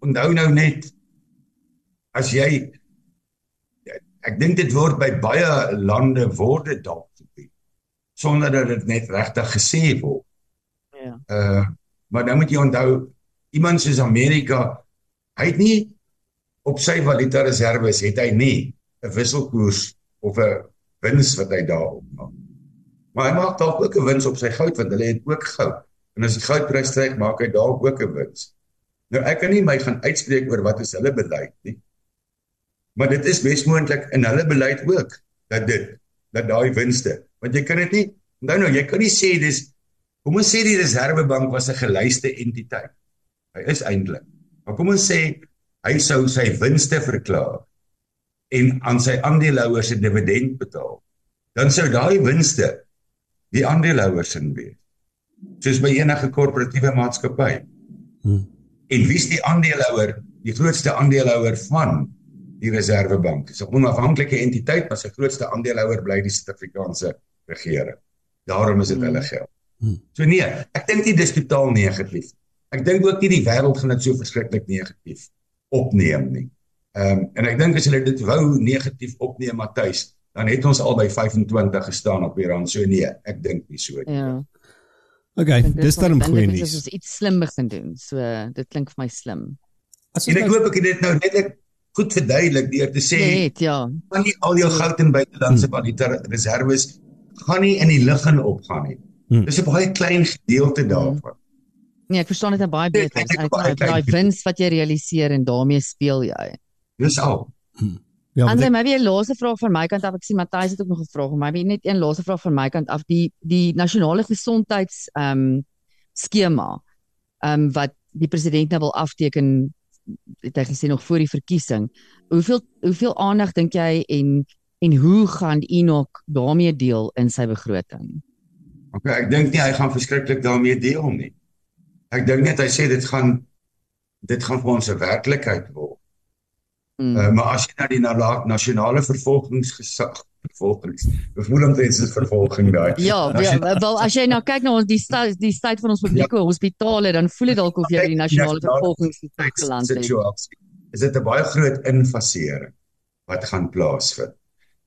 onthou nou net as jy ek dink dit word by baie lande word dit dalk gedoen sonder dat dit net regtig gesê word. Ja. Uh maar dan moet jy onthou iemand soos Amerika hy het nie op sy valuta reserves het hy nie 'n wisselkoers of 'n wins wat hy daarop maak. Maar hy maak dalk ook 'n wins op sy goud want hulle het ook goud. En as die goudprys styg, maak hy dalk ook 'n wins. Nou ek kan nie my gaan uitspreek oor wat is hulle beleid nie. Maar dit is besmoontlik in hulle beleid ook dat dit dat daai winste, want jy kan dit nie onthou nou, jy kan nie sê dis kom ons sê die Reserwebank was 'n gelyste entiteit. Hy is eintlik. Maar kom ons sê hy sou sy winste verklaar en aan sy aandeelhouers 'n dividend betaal. Dan sou daai winste die aandeelhouers in wees. Soos by enige korporatiewe maatskappy. Hmm. En wie's die aandeelhouer? Die grootste aandeelhouer van die Reserwebank. Dis 'n onafhanklike entiteit, maar sy grootste aandeelhouer bly die Suid-Afrikaanse regering. Daarom is dit Hmm. hulle geld. Hmm. So nee, ek dink nie dis totaal negatief. Ek dink ook nie die wêreld gaan dit so verskriklik negatief opneem nie. Ehm um, en ek dink as hulle dit wou negatief opneem Matthys, dan het ons al by 25 gestaan op die rand. So nee, ek dink nie so nie. Ja. Okay, Ek dis dan ek dink goeie dit is nuus. ons iets slim begin doen. So dit klink vir my slim. As En ek nou, hoop ek het dit nou net goed verduidelik deur te sê het ja. gaan nie al jou goud en buitelandse valuta reserves gaan nie in die lug gaan opgaan nie. Hmm. Dis 'n baie klein gedeelte daarvan. Nee, ek verstaan dit nou baie beter. Ek dink Ek daai wins wat jy realiseer en daarmee speel jy. Dis al. Ja, want Andre, ek, maybe 'n laaste vraag van my kant af. Ek sien Matthys het ook nog 'n vraag, maar maybe net een laaste vraag van my kant af. Die die nasionale gesondheids ehm um, skema ehm um, wat die president nou wil afteken het hy gesê nog voor die verkiesing. Hoeveel hoeveel aandag dink jy en en hoe gaan Enoch daarmee deel in sy begroting? Okay, ek dink nie hy gaan verskriklik daarmee deel nie. Ek dink net hy sê dit gaan dit gaan vir ons 'n werklikheid word. Hmm. Uh, maar as jy na die na nasionale vervolgingsgesag vervolgings bevoelend is vervolging daai. Ja, ja, wel as jy nou kyk na ons die sta, die staat van ons publieke ja. hospitale, dan voel dit dalk of jy by die nasionale vervolgingsgesag geland het. Is dit 'n baie groot infasering wat gaan plaasvind.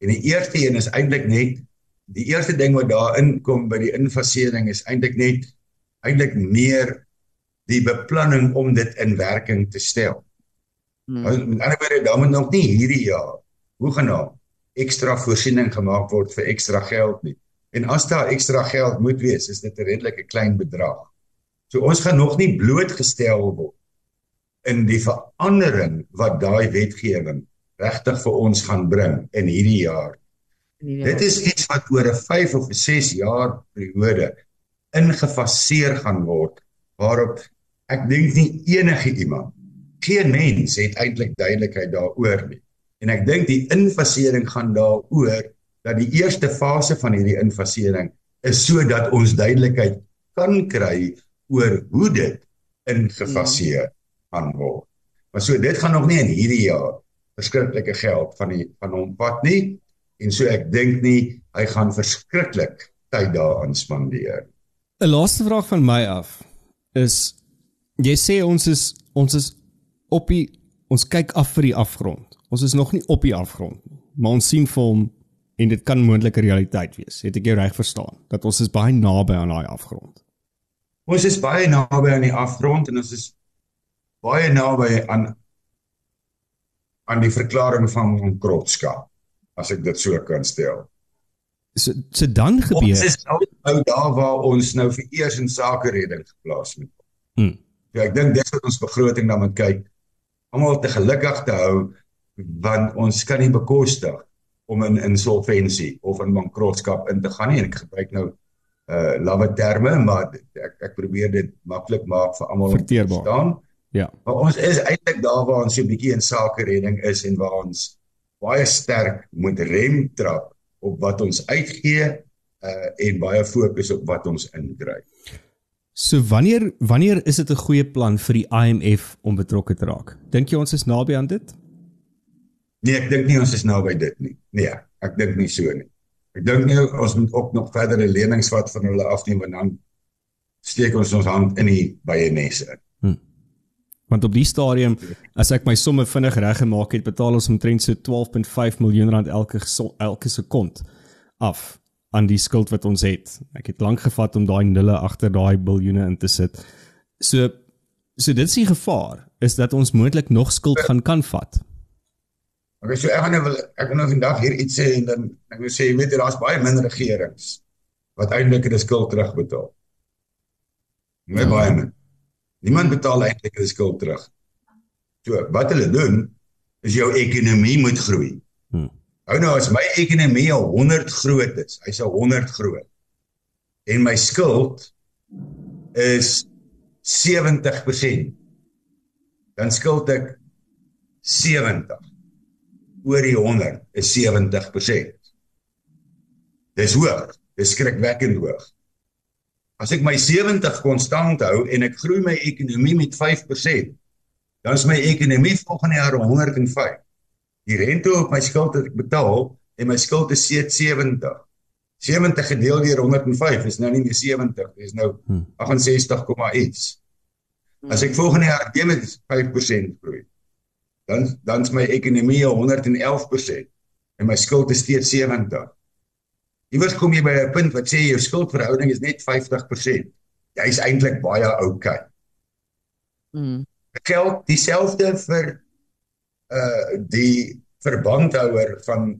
En die eerste een is eintlik net die eerste ding wat daarin kom by die infasering is eintlik net eintlik meer die beplanning om dit in werking te stel. Hmm. Hmm. Met ander woorde, daar moet nog nie hierdie jaar hoegenaamd ekstra voorsiening gemaak word vir ekstra geld nie. En as daar ekstra geld moet wees, is dit 'n redelike klein bedrag. So ons gaan nog nie blootgestel word in die verandering wat daai wetgewing regtig vir ons gaan bring in hierdie jaar. Nee, Dit is iets wat oor 'n 5 of 'n 6 jaar periode ingefaseer gaan word waarop ek dink nie enige iemand geen mens het eintlik duidelikheid daaroor nie. En ek dink die infasering gaan daaroor dat die eerste fase van hierdie infasering is sodat ons duidelikheid kan kry oor hoe dit ingefaseer gaan word. Maar so dit gaan nog nie in hierdie jaar verskriklike geld van die van hom pad nie en so ek dink nie hy gaan verskriklik tyd daaraan spandeer. 'n laaste vraag van my af is jy sê ons is ons is op die ons kyk af vir die afgrond. Ons is nog nie op die afgrond nie, maar ons sien vir hom en dit kan moontlik 'n realiteit wees. Het ek jou reg verstaan dat ons is baie naby aan daai afgrond. Ons is baie naby aan die afgrond en ons is baie naby aan aan die verklaring van onkrotskap as ek dit so kan stel. So, so dan gebeur Ons is nou, nou daar waar ons nou vir eers in sake redding geplaas moet word. Hmm. Ja, ek dink dis wat ons begroting dan moet kyk. Almal te gelukkig te hou want ons kan nie bekostig om in insolventie of in bankrotskap in te gaan nie en ek gebruik nou uh lawwe terme maar ek ek probeer dit maklik maak vir almal om te verstaan. ja. Maar ons is eintlik daar waar ons so 'n bietjie in sake redding is en waar ons baie sterk moet rem trap op wat ons uitgee uh en baie fokus op wat ons inkry. So wanneer wanneer is dit 'n goeie plan vir die IMF om betrokke te raak? Dink jy ons is naby aan dit? Nee, ek dink nie ons is naby dit nie. Nee, ek dink nie so nie. Ek dink nie ons moet ook nog verdere lenings vat van hulle af nie want dan steek ons ons hand in die byenes in. Want op die stadium, as ek my somme vinnig reg gemaak het, betaal ons omtrent so 12.5 miljoen rand elke elke sekond af aan die skuld wat ons het. Ek het lank gevat om daai nulle agter daai biljoene in te sit. So so dit is die gevaar is dat ons moontlik nog skuld gaan kan vat. Okay, so ek gaan nou wil ek gaan nou vandag hier iets sê en dan ek wil sê jy weet daar's baie min regerings wat eintlik 'n skuld terugbetaal. Nee, Ja. baie min. Niemand betaal eintlik 'n skuld terug. So, wat hulle doen is jou ekonomie moet groei. Hou nou as my ekonomie al 100 groot is, hy's al 100 groot. En my skuld is 70%. Dan skuld ek 70 oor die 100 is 70%. Dis hoog, dis skrikwekkend hoog. As ek my 70 konstant hou en ek groei my ekonomie met 5%, dan is my ekonomie volgende jaar 105. Die rente op my skuld wat ek betaal en my skuld is steeds 70. 70 gedeel deur 105 is nou nie meer 70, dis nou Hmm. 68, iets. As ek volgende jaar weer met 5% groei, dan dan is my ekonomie 111% en my skuld is steeds 70. Iewers kom jy by 'n punt wat sê jou skuldverhouding is net 50%. Jy's eintlik baie oukei. Mm. Geld dieselfde vir uh die verbandhouer van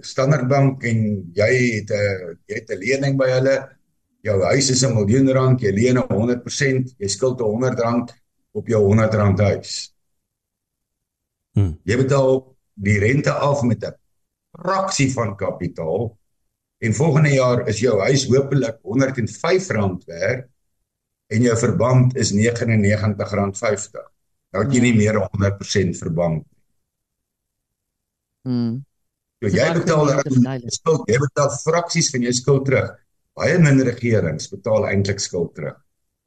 Standard Bank en jy het 'n jy het 'n lening by hulle. Jou huis is 'n miljoen rand, jy leen 'n 100%, jy skuld 'n 100 rand op jou 100 rand huis. Hmm. Jy betaal die rente af met 'n fraksie van kapitaal en volgende jaar is jou huis hopelik R105 werd en jou verband is R99.50. Nou het jy nie meer 100% verband nie. Mm. So jy baie betaal dan skuld, jy betaal fraksies van jou skuld terug. Baie min regerings betaal eintlik skuld terug.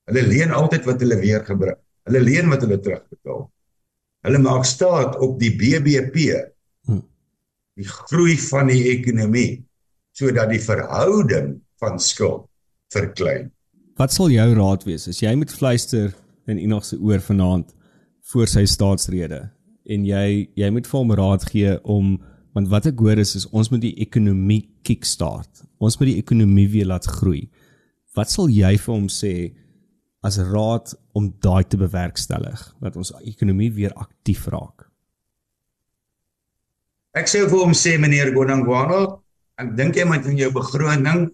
Hulle leen altyd wat hulle weer gebruik. Hulle leen wat hulle terugbetaal. Hulle maak staat op die BBP, Hm. die groei van die ekonomie, sodat die verhouding van skuld verklein. Wat sal jou raad wees as jy moet fluister in Enoch se oor vanaand voor sy staatsrede en jy jy moet vir hom raad gee om want wat ek hoor is is ons moet die ekonomie kickstart. Ons moet die ekonomie weer laat groei. Wat sal jy vir hom sê as raad om daai te bewerkstellig dat ons ekonomie weer aktief raak? Ek sou vir hom sê meneer Gonangwana, ek dink jy moet in jou begroting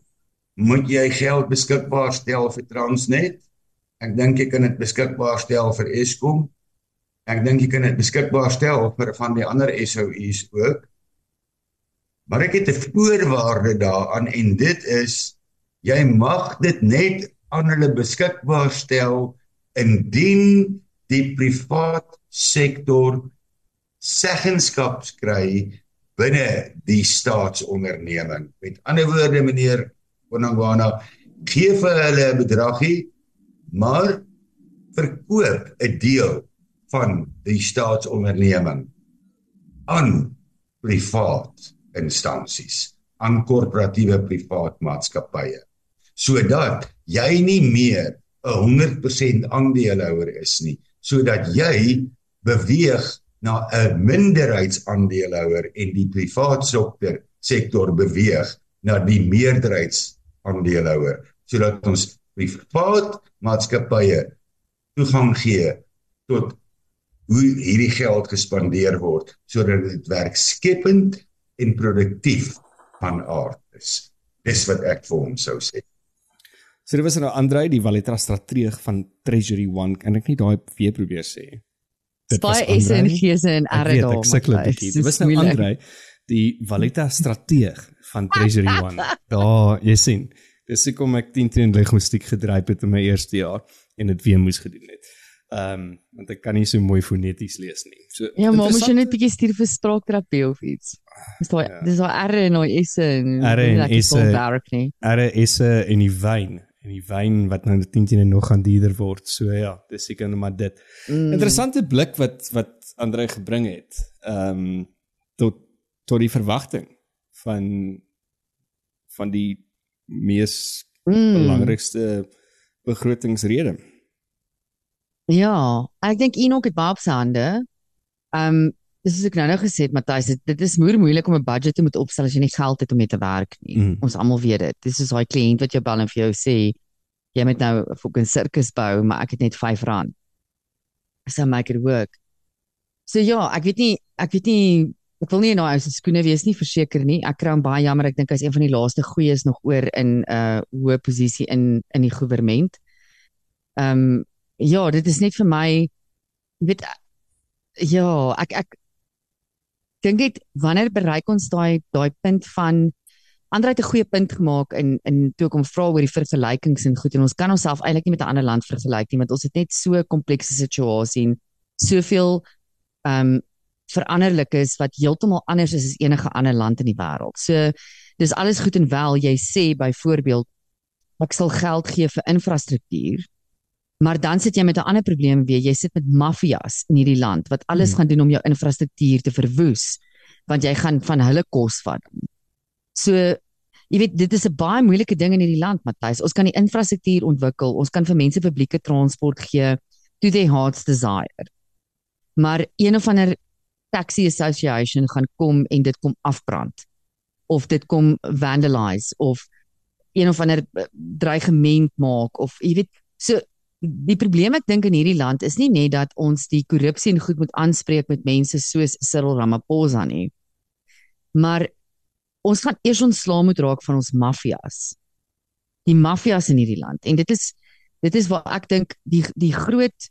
moet jy geld beskikbaar stel vir Transnet. Ek dink jy kan dit beskikbaar stel vir Eskom. Ek dink jy kan dit beskikbaar stel vir van die ander SOU's ook. Maar ek het 'n voorwaarde daaraan en dit is jy mag dit net aan hulle beskikbaar stel indien die privaat sektor seggenskap kry binne die staatsonderneming. Met ander woorde meneer Bonangwana, gee vir hulle 'n bedragie, maar verkoop 'n deel van die staatsonderneming aan privaat instansies, aan korporatiewe privaat maatskappye, sodat jy nie meer 'n 100% aandeelhouer is nie, sodat jy beweeg na 'n minderheidsaandeelhouer en die privaat sektor sektor beweeg na die meerderheidsaandeelhouer sodat ons privaat maatskappye toegang gee tot hoe hierdie geld gespandeer word sodat dit werkskepend en produktief van aard is. Dis wat ek vir hom sou sê. So dit was nou Andrei die Valitra strateeg van Treasury One. Kan ek nie daai weer probeer sê? Dit was Baie en Andrei. G's en Ek R weet, daar. ek sukkel 'n bietjie. Dit was nou. Andrei, die Valita strateeg van Treasury One. Daar, jy sien. Dis hoekom ek 10 teen linguistiek gedryf het in my eerste jaar en dit weer moes gedoen het. Ehm um, want ek kan nie so mooi foneties lees nie. So Ja, maar moes jy net bietjie stuur vir spraakterapie of iets. Dis daai Ja. dis daai R en daai S en R en S, nie. RS'e en die wyn en die wyn wat nou 10 teen nog gaan duurder word. So ja, dis seker net maar dit. Mm. Interessante blik wat wat Andre gebring het. Ehm um, tot tot die verwagting van van die mees Mm. belangrikste begrotingsrede. Ja, ek dink Enoch het baie op sy hande. Ehm dis is ek nou nou gesê het Matthys, dit, dit is moeë moeilik om 'n budget te moet opstel as jy nie geld het om mee te werk nie. Mm. Ons almal weet dit. Dis soos daai kliënt wat jou bel en vir jou sê jy moet nou 'n fucking sirkus bou, maar ek het net R5. So make it work. So ja, ek weet nie ek weet nie ek wil nie in daai ou se skoene wees nie, verseker nie. Ek kry hom baie jammer. Ek dink hy's een van die laaste goeies nog oor in 'n uh, hoë posisie in in die regering. Ehm um, ja, dit is net vir my weet ja, ek ek dink net wanneer bereik ons daai daai punt van Andre het 'n goeie punt gemaak in in toe ek hom vra oor die vergelykings en goed en ons kan onsself eintlik nie met 'n ander land vergelyk nie want ons het net so 'n komplekse situasie en soveel ehm um, veranderlikes wat heeltemal anders is as enige ander land in die wêreld. So dis alles goed en wel jy sê byvoorbeeld ek sal geld gee vir infrastruktuur Maar dan sit jy met 'n ander probleem weer. Jy sit met maffias in hierdie land wat alles Hmm. gaan doen om jou infrastruktuur te verwoes want jy gaan van hulle kos vat. So jy weet dit is 'n baie moeilike ding in hierdie land, Matthys. Ons kan die infrastruktuur ontwikkel, ons kan vir mense publieke transport gee to their heart's desire. Maar een of ander taxi association gaan kom en dit kom afbrand of dit kom vandalize of een of ander eh, dreigement maak of jy weet so die probleem ek dink in hierdie land is nie net dat ons die korrupsie en goed moet aanspreek met mense soos Cyril Ramaphosa nie. Maar ons gaan eers ontslaa moet raak van ons maffias. Die maffias in hierdie land en dit is dit is waar ek dink die die groot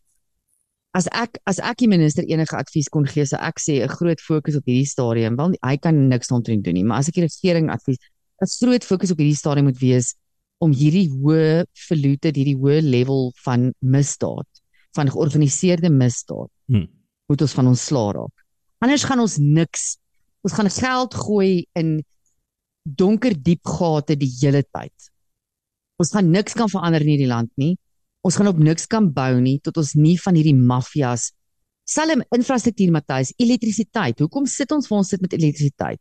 as ek as ek die minister enige advies kon gee, sou ek sê 'n groot fokus op hierdie stadium. Wel hy kan niks omtrent doen nie, maar as ek die regering advies, 'n groot fokus op hierdie stadium moet wees om hierdie hoë verlute, hierdie hoë level van misdaad, van georganiseerde misdaad, Hmm. moet ons van ons sla raak. Anders gaan ons niks. Ons gaan geld gooi in donker diep gate die hele tyd. Ons gaan niks kan verander in hierdie land nie. Ons gaan op niks kan bou nie tot ons nie van hierdie maffias selfs infrastruktuur Matthys, elektrisiteit. Hoekom sit ons vir ons sit met elektrisiteit?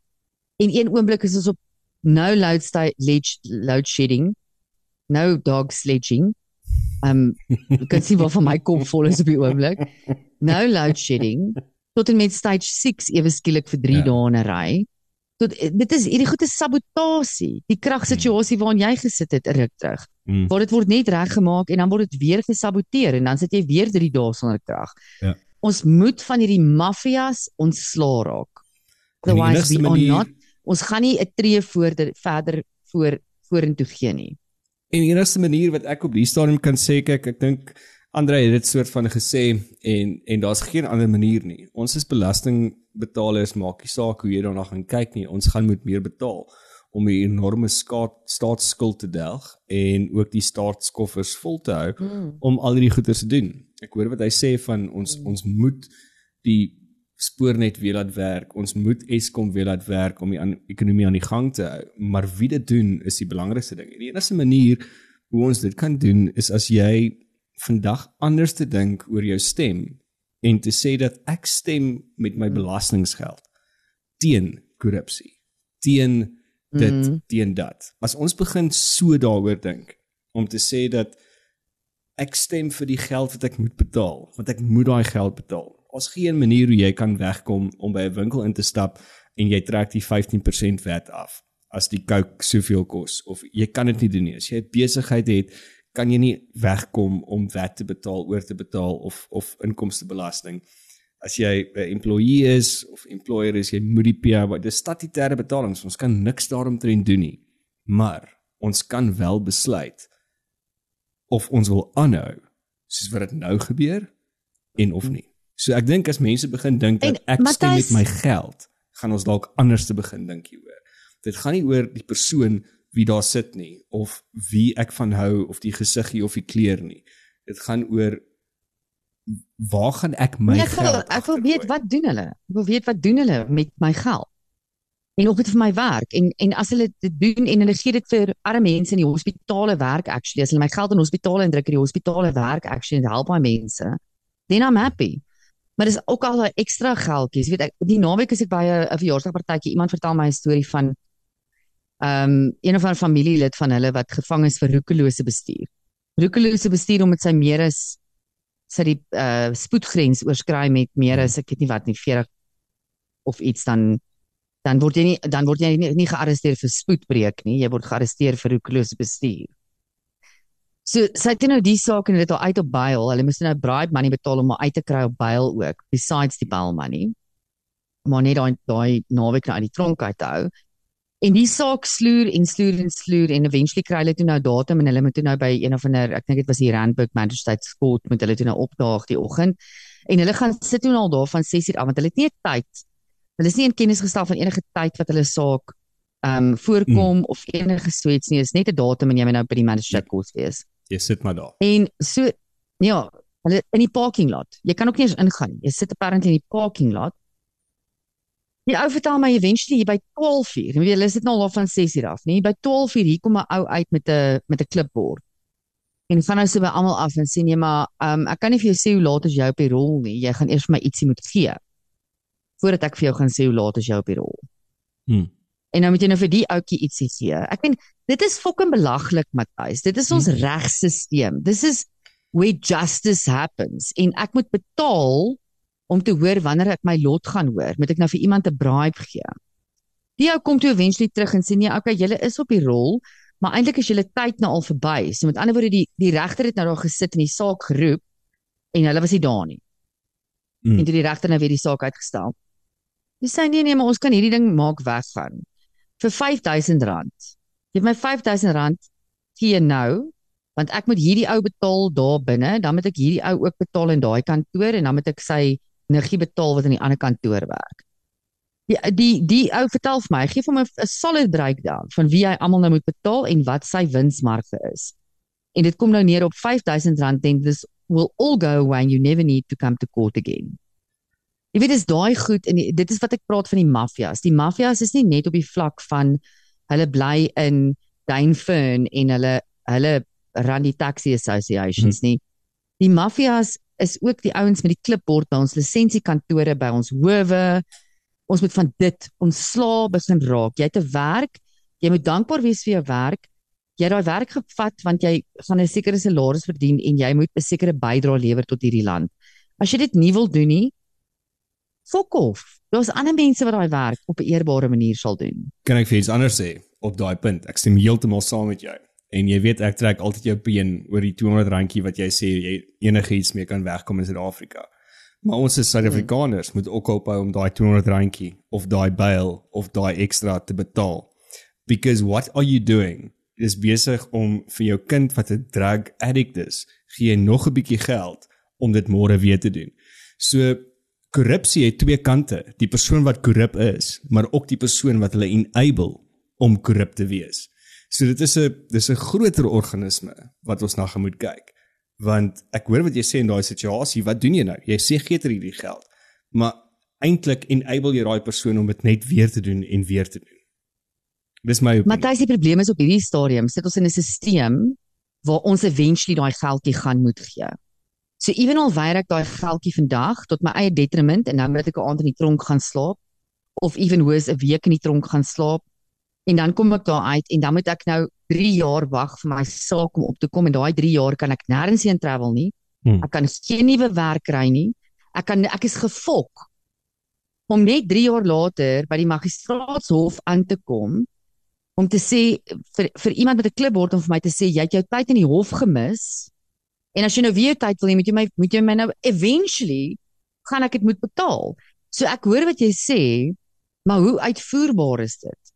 En een oomblik is ons op no load ledge load shedding, no dog sledging. Um kan sien waar van my kop vol is op die oomblik. No load shedding tot en met stage 6 ewe skielik vir 3 Ja. dae in 'n ry. Tot dit is hierdie goeie sabotasie. Die kragsituasie waarin jy gesit het ruk terug. Hmm. Waar dit word net reggemaak en dan word dit weer gesaboteer en dan sit jy weer 3 dae sonder krag. Ja. Ons moet van hierdie maffias ontslaa raak. Otherwise we are manier- not ons gaan nie 'n tree voor verder voor vorentoe gee nie. En die enigste manier wat ek op die stadium kan sê kyk, ek dink Andre het dit soort van gesê en en daar's geen ander manier nie. Ons is belastingbetalers, maak nie saak hoe jy daarna gaan kyk nie. Ons gaan moet meer betaal om 'n enorme skaat, staatsskuld te delg en ook die staatskoffers vol te hou Mm. om al hierdie goeie te doen. Ek hoor wat hy sê van ons mm. ons moet die spoornet weer laat werk. Ons moet Eskom weer laat werk om die aan, ekonomie aan die gang te hou. Maar wie dit doen is die belangrikste ding. En die enigste manier hoe ons dit kan doen is as jy vandag anders te dink oor jou stem en te sê dat ek stem met my belastinggeld teen korrupsie, teen dit, mm. teen dat. As ons begin so daaroor dink om te sê dat ek stem vir die geld wat ek moet betaal, want ek moet daai geld betaal. Ons geen manier hoe jy kan wegkom om by 'n winkel in te stap en jy trek die 15% VAT af as die Coke soveel kos of jy kan dit nie doen nie. As jy 'n besigheid het, kan jy nie wegkom om VAT te betaal, oor te betaal of of inkomstebelasting. As jy 'n employee is of employer is, jy moet die PA, dis statutêre betalings. Ons kan niks daaromtrent doen nie. Maar ons kan wel besluit of ons wil aanhou soos wat dit nou gebeur en of nie. So ek dink as mense begin dink dat ek stem met my geld, gaan ons dalk anders te begin dink hieroor. Dit gaan nie oor die persoon wie daar sit nie of wie ek van hou of die gesiggie of die kleur nie. Dit gaan oor waar gaan ek my Nee, ek wil geld ek wil weet wat doen hulle? Ek wil weet wat doen hulle met my geld? En of dit vir my werk en en as hulle dit doen en hulle gee dit vir arme mense in die hospitale werk actually as hulle my geld in hospitale indruk in die hospitale werk actually en help my mense then I'm happy. Maar dis ook al 'n ekstra geldjies. Jy weet ek die naweek is ek by 'n verjaarsdagpartytjie. Iemand vertel my 'n storie van ehm um, een of ander familielid van hulle wat gevang is vir roekelose bestuur. Roekelose bestuur omdat sy meer as sy die uh spoedgrens oorskry met meer as ek weet nie wat nie 40 of iets dan dan word jy nie dan word jy nie, nie gearresteer vir spoedbreek nie, jy word gearresteer vir roekelose bestuur. So sy het nou die saak en hulle het haar uit op bail. Hulle moes nou bribe money betaal om haar uit te kry op bail ook, besides die bail money. Maar net daai daai naweek nou uit die tronk uit te hou. En die saak sloer en sloer en sloer en eventually kry hulle toe nou datum en hulle moet toe nou by een of ander ek dink dit was die Randburg Magistrate Court moet hulle toe nou opdaag die oggend. En hulle gaan sit toe nou al daar van 6uur af want hulle het nie tyd. Hulle is nie in kennis gestel van enige tyd wat hulle saak ehm um, voorkom mm. of enige so iets nie. Is net 'n datum en jy moet nou by die magistrate court wees. Jy sit maar daar. En so ja, hulle in die parking lot. Jy kan ook nie eens ingaan nie. Jy sit apparently in die parking lot. Die ou vertel my eventually hier by 12:00. Jy weet hulle sit nou al van 6:00 af, nee, by 12:00 hier kom 'n ou uit met 'n met 'n klipbord. En gaan nou so by almal af en sê nee, maar um, ek kan nie vir jou sê hoe laat is jy op die rol nie. Jy gaan eers vir my ietsie moet gee voordat ek vir jou gaan sê hoe laat is jy op die rol. Hmm. En nou moet jy nou vir die ouetjie ietsie gee. Ek meen dit is fucking belaglik, Matthys. Dit is ons hmm. regstelsel. This is where justice happens. En ek moet betaal om te hoor wanneer ek my lot gaan hoor. Moet ek nou vir iemand 'n bribe gee? Die ou kom toe eventually terug en sê nee, okay, julle is op die rol, maar eintlik is julle tyd nou al verby. So met ander woorde die die regter het nou daar gesit en die saak geroep en hulle was nie daar nie. Hmm. En toe die regter nou weer die saak uitgestel. Dis sê nee nee, maar ons kan hierdie ding maak weggaan vir R5000. Geef my R5000 gee nou Want ek moet hierdie ou betaal daar binne, dan moet ek hierdie ou ook betaal in daai kantoor en dan moet ek sy niggie betaal wat aan die ander kantoor werk. Die die die ou vertel vir my, gee vir my 'n solid breakdown van wie hy almal nou moet betaal en wat sy winsmarge is. En dit kom nou neer op R5000 en this will all go away and you never need to come to court again. Jy weet dis daai goed en die, dit is wat ek praat van die maffias. Die maffias is nie net op die vlak van hulle bly in Dainfern en hulle hulle run die taxi associations nie. Die maffias is ook die ouens met die klipbord by ons lisensiekantore by ons howe. Ons moet van dit ontslaa begin raak. Jy het 'n werk, jy moet dankbaar wees vir jou werk. Jy het daai werk gevat want jy gaan 'n sekere salaris verdien en jy moet 'n sekere bydrae lewer tot hierdie land. As jy dit nie wil doen nie, fok off. Daar's ander mense wat daai werk op 'n eerbare manier sal doen. Kan ek vir iets anders sê op daai punt? Ek stem heeltemal saam met jou. En jy weet ek trek altyd jou been oor die 200 randjie wat jy sê jy enigiets mee kan wegkom in Suid-Afrika. Maar ons as Suid-Afrikaners hmm. moet ook ophou om daai 200 randjie of daai bail of daai ekstra te betaal. Because what are you doing? Dis besig om vir jou kind wat 'n drug addict is, gee nog 'n bietjie geld om dit môre weer te doen. So korrupsie het twee kante, die persoon wat korrup is, maar ook die persoon wat hulle enable om korrup te wees. So dit is 'n dis 'n groter organisme wat ons na moet kyk. Want ek hoor wat jy sê in daai situasie, wat doen jy nou? Jy sê gee ter hierdie geld, maar eintlik enable jy daai persoon om dit net weer te doen en weer te doen. Dis my opinie. Matthys, die probleem is op hierdie stadium sit ons in 'n stelsel waar ons eventually daai geldjie gaan moet gee. So ewenal weier ek daai geldjie vandag tot my eie detriment en dan moet ek 'n aand in die tronk gaan slaap of even worse 'n week in die tronk gaan slaap en dan kom ek daar uit en dan moet ek nou 3 jaar wag vir my saak om op te kom en daai 3 jaar kan ek nêrens heen travel nie. Hmm. Ek kan geen nuwe werk kry nie. Ek kan ek is gefok om net 3 jaar later by die magistraatshof aan te kom om te sê vir vir iemand met 'n klipbord om vir my te sê jy het jou tyd in die hof gemis. En as jy nou weer tyd wil hê, moet jy my moet jy my nou eventually gaan ek dit moet betaal. So ek hoor wat jy sê, maar hoe uitvoerbaar is dit?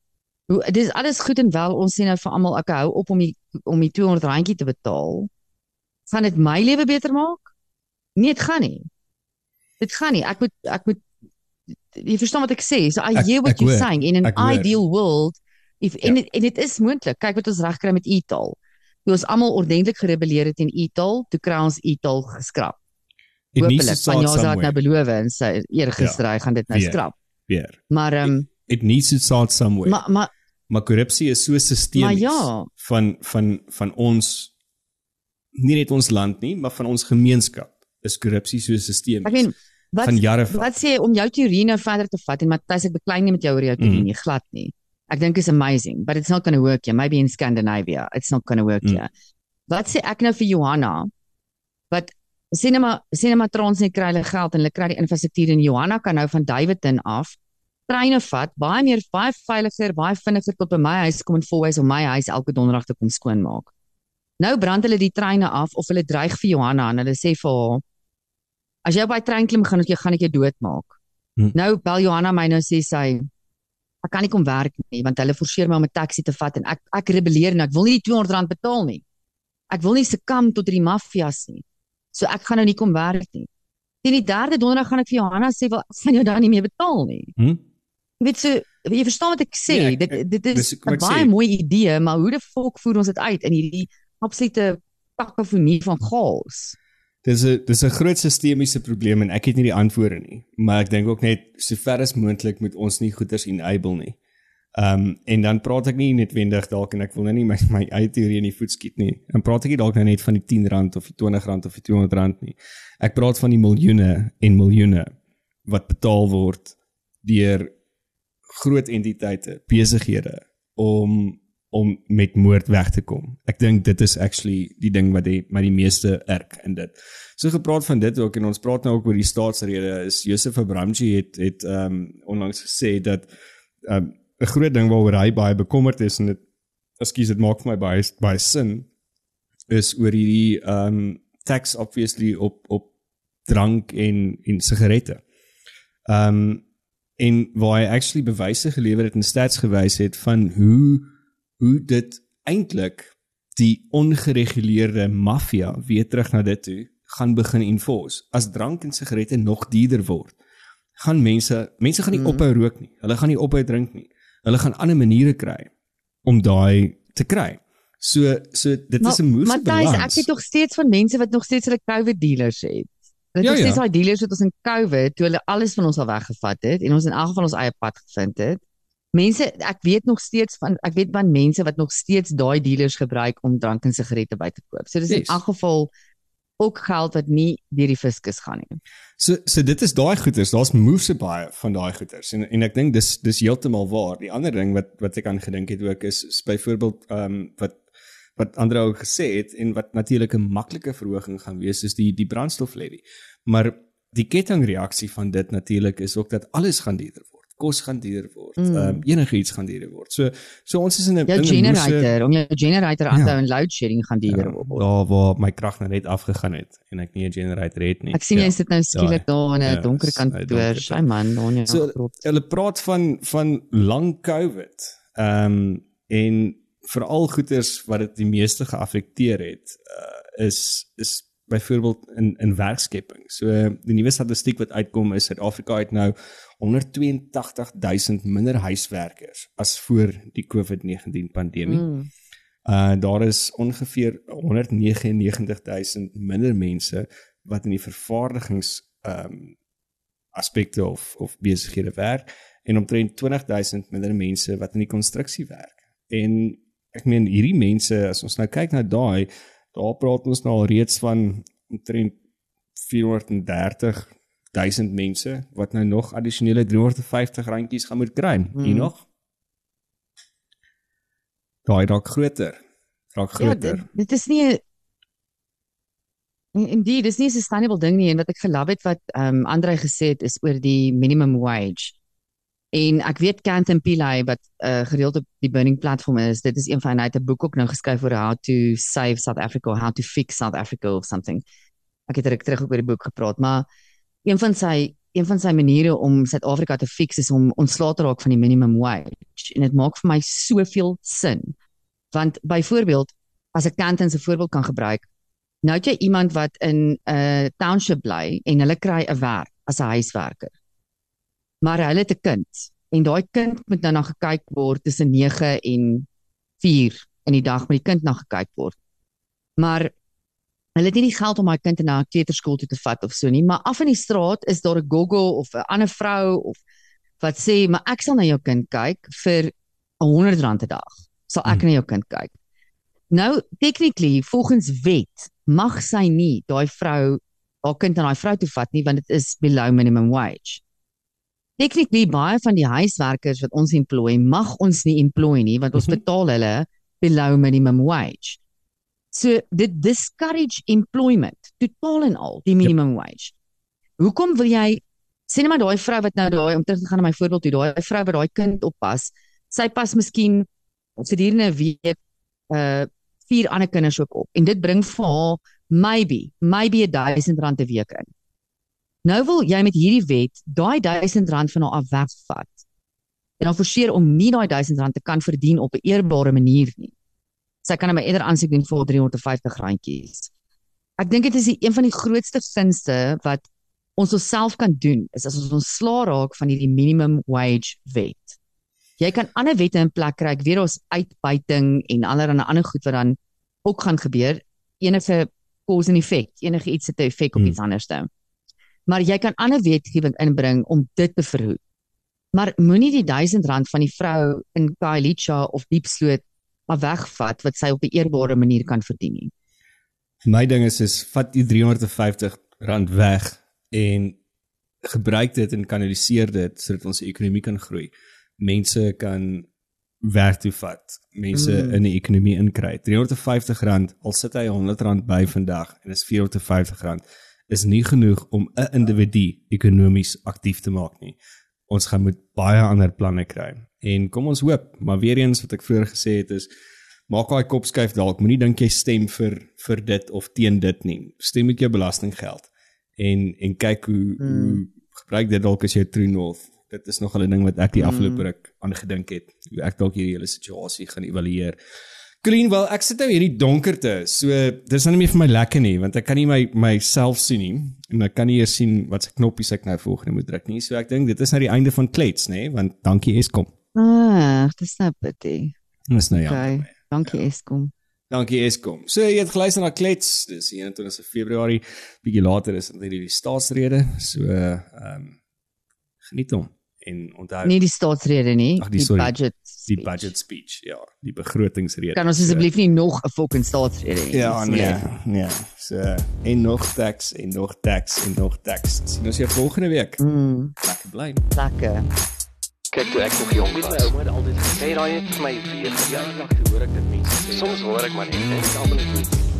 Hoe dis alles goed en wel ons sê nou vir almal ek hou op om die om die 200 randjie te betaal. Gaan dit my lewe beter maak? Nee, dit gaan nie. Dit gaan nie. Ek moet ek moet jy verstaan wat ek sê. So I hear what you're saying in an ideal world if ja. en en dit is moontlik. Kyk wat ons reg kry met e-taal. Toe ons almal ordentlik gerebelleer het teen e-taal, toe kry ons e-taal geskraap. Hoopelik jou saak nou beloof en sê eergister ja. hy gaan dit nou skrap. Weer. Maar ehm um, it needs to start somewhere. Maar maar maar korrupsie is so sistemies ja. van van van ons nie net ons land nie, maar van ons gemeenskap. Is korrupsie so sistemies? Ek meen wat van jare van. Wat sê om jou teorie nou verder te vat en Matthys ek beklei nie met jou oor jou teorie mm. nie, glad nie. Ek dink is amazing, but it's not going to work here. Maybe in Scandinavia, it's not going to work mm. here. Wat sê ek nou vir Johanna? Wat cinema cinema Transnet kry hulle geld en hulle kry die infrastruktuur en Johanna kan nou van Davidton af treine vat, baie meer baie veiliger, baie vinniger tot by my huis kom en volwys om my huis elke donderdag te kom skoonmaak. Nou brand hulle die treine af of hulle dreig vir Johanna en hulle sê vir haar as jy daai trein klim gaan ek jou gaan ek jou doodmaak. Hm. Nou bel Johanna my nou sê sy ek kan nie kom werk nie want hulle forceer my om 'n taxi te vat en ek ek rebelleer en ek wil nie die 200 rand betaal nie. Ek wil nie sukam tot die maffias nie. So ek gaan nou nie kom werk nie. Teen die derde donderdag gaan ek vir Johanna sê wel ek gaan jou dan nie meer betaal nie. Hm? Jy weet so jy verstaan wat ek sê. Nee, ek, dit dit is 'n baie mooi idee, maar hoe die volk voer ons dit uit in hierdie absolute kakofonie van chaos? Dis 'n dis 'n groot sistemiese probleem en ek het nie die antwoorde nie, maar ek dink ook net sover as moontlik moet ons nie goeders enable nie. Ehm um, en dan praat ek nie netwendig dalk en ek wil nou nie my my eie teorie in die voet skiet nie. Dan praat ek nie dalk nou net van die 10 rand of die 20 rand of die 200 rand nie. Ek praat van die miljoene en miljoene wat betaal word deur groot entiteite, besighede om om met moord weg te kom. Ek dink dit is actually die ding wat die my die meeste erg in dit. So gepraat van dit ook en ons praat nou ook oor die staatsrede is Joseph Abramji het het ehm um, onlangs gesê dat ehm, 'n um, groot ding waaroor hy baie bekommerd is en dit ekskuus dit maak vir my baie baie sin is oor hierdie ehm um, tax obviously op op drank en en sigarette. Ehm um, en waar hy actually bewyse gelewer het en stats gewys het van hoe hoe dit eintlik die ongereguleerde maffia weer terug na dit toe gaan begin enforce. As drank en sigarette nog duurder word, gaan mense mense gaan nie Mm. ophou rook nie. Hulle gaan nie ophou drink nie. Hulle gaan ander maniere kry om daai te kry. So so dit is 'n moeë Matthys, balans. ek weet nog steeds van mense wat nog steeds hulle COVID dealers het. Dit Ja, is ja. daai dealers wat ons in COVID toe hulle alles van ons al weggevat het en ons in elk geval ons eie pad gevind het. Mense, ek weet nog steeds van ek weet van mense wat nog steeds daai dealers gebruik om drank en sigarette by te koop. So dis Yes. in elk geval ook geld wat nie deur die fiskus gaan nie. So so dit is daai goeters, daar's moves so baie van daai goeters en en ek dink dis dis heeltemal waar. Die ander ding wat wat ek aan gedink het ook is, is byvoorbeeld ehm um, wat wat Andre ook gesê het en wat natuurlik 'n maklike verhoging gaan wees is die die brandstoflevy. Maar die kettingreaksie van dit natuurlik is ook dat alles gaan duurder word. Kos gaan duurder word. Ehm Mm. um, enigiets gaan duurder word. So so ons is in 'n Jou 'n generator, om jou generator aan te Ja. hou en load shedding gaan duurder Ja, word. daar waar my krag nou net afgegaan het en ek nie 'n generator het nie. Ek sien jy sit nou skielik daar in 'n Ja, donker nou kantoor. Sy man, jou So grot. hulle praat van van lang COVID. Ehm um, en veral goeters wat dit die meeste geaffekteer het, uh, is is byvoorbeeld in in werkskepping. So die nuwe statistiek wat uitkom is Suid-Afrika het nou 182000 minder huiswerkers as voor die COVID-19 pandemie. Mm. Uh daar is ongeveer 199000 minder mense wat in die vervaardigings ehm um, aspekte of of besighede werk en omtrent 20000 minder mense wat in die konstruksie werk. En ek meen hierdie mense as ons nou kyk na daai, daar praat ons nou al reeds van omtrent 430 1000 mense wat nou nog addisionele 350 randjies gaan moet kry. Mm. Hier Mm. nog. Daai raak groter. Raak Ja, groter. dit, dit is nie Indeed, dis nie 'n sustainable ding nie en wat ek gelaf het wat ehm um, Andre gesê het is oor die minimum wage. En ek weet Canton Pillay wat 'n uh, gereeld op die Burning platform is, dit is een van hy het 'n boek ook nou geskryf oor how to save South Africa how to fix South Africa of something. Ek het ruk terug ook oor die boek gepraat, maar een van sy een van sy maniere om Suid-Afrika te fix is om ontslae te raak van die minimum wage. En dit maak vir my soveel sin. Want byvoorbeeld as ek Canton se voorbeeld kan gebruik, nou het jy iemand wat in 'n uh, township bly en hulle kry 'n werk as 'n huiswerker. Maar hulle het 'n kind en daai kind moet nou na gekyk word tussen 9 en 4 in die dag moet die kind na gekyk word. Maar hulle het nie die geld om daai kind na 'n kleuterskool toe te vat of so nie, maar af in die straat is daar 'n goggo of 'n ander vrou of wat sê, "Maar ek sal na jou kind kyk vir R100 'n dag." Sal ek Hmm. na jou kind kyk. Nou, technically, volgens wet mag sy nie daai vrou haar kind aan daai vrou toe vat nie want dit is below minimum wage. Technically baie van die huiswerkers wat ons employ mag ons nie employ nie want ons Mhm. betaal hulle below minimum wage. So dit discourage employment totaal en al die minimum wage. Hoekom wil jy sê net maar daai vrou wat nou daai om terug te gaan na my voorbeeld toe, daai vrou wat daai kind oppas, sy pas miskien gedurende 'n week uh vier ander kinders ook op en dit bring vir haar maybe maybe R1000 'n week in. Nou wil jy met hierdie wet daai R1000 van haar af wegvat. En dan forceer om nie daai R1000 te kan verdien op 'n eerbare manier nie. Sy kan maar eerder aansoek doen vir R350 randjies. Ek dink dit is die, een van die grootste gunste wat ons onsself kan doen is as ons ontslaa raak van hierdie minimum wage wet. Jy kan ander wette in plek kry, ek weet daar's uitbuiting en allerlei ander goed wat dan ook gaan gebeur. Enige cause and effect, enige iets het 'n effek op Hmm. iets anders dan. Maar jy kan ander wetgewing inbring om dit te verhoed. Maar moenie die R1000 van die vrou in Khayelitsha of Diepsloot maar wegvat wat sy op 'n eerbare manier kan verdien nie. My ding is is vat die 350 rand weg en gebruik dit en kanaliseer dit sodat ons ekonomie kan groei. Mense kan werk toe vat. Mense Mm. in die ekonomie inkry. 350 rand, al sit hy 100 rand by vandag en is 450 rand, is nie genoeg om 'n individu ekonomies aktief te maak nie. Ons gaan moet baie ander planne kry. En kom ons hoop, maar weer eens wat ek vroeër gesê het is maak daai kop skuif dalk. Moenie dink jy stem vir vir dit of teen dit nie. Stem met jou belastinggeld en en kyk hoe mm. hoe gebruik dit dalk as jou true north. Dit is nog 'n ding wat ek die Mm. afgelope ruk aan gedink het. Hoe ek dalk hierdie hele situasie gaan evalueer. Colleen, wel ek sit nou hier in die donkerte. So dis nou nie meer vir my lekker nie want ek kan nie my myself sien nie en ek kan nie eers sien wat se knoppies ek nou volgende moet druk nie. So ek dink dit is nou die einde van klets, nê, want dankie Eskom. Ah, dis nou pity. Dis nou ja. Okay. Dankie Eskom. Dankie Eskom. So jy het geluister na klets. Dis die 21ste Februarie. Bietjie later is dit die staatsrede. So ehm um, geniet hom en onthou Nie die staatsrede nie, Ag, die- die sorry. budget. die speech. budget speech, ja, die begrotingsrede. Kan ons asseblief nie nog 'n fucking staatsrede hê? Ja, nee, nee. So en nog tax en nog tax en nog tax. Sien ons jou volgende week. Mm, Lekker bly. lekker. Kyk toe ek nog jong was. Ouma het altyd gesê daai het vir my weer verjaardag toe hoor ek dit mense sê. Soms hoor ek maar net en almal is nie.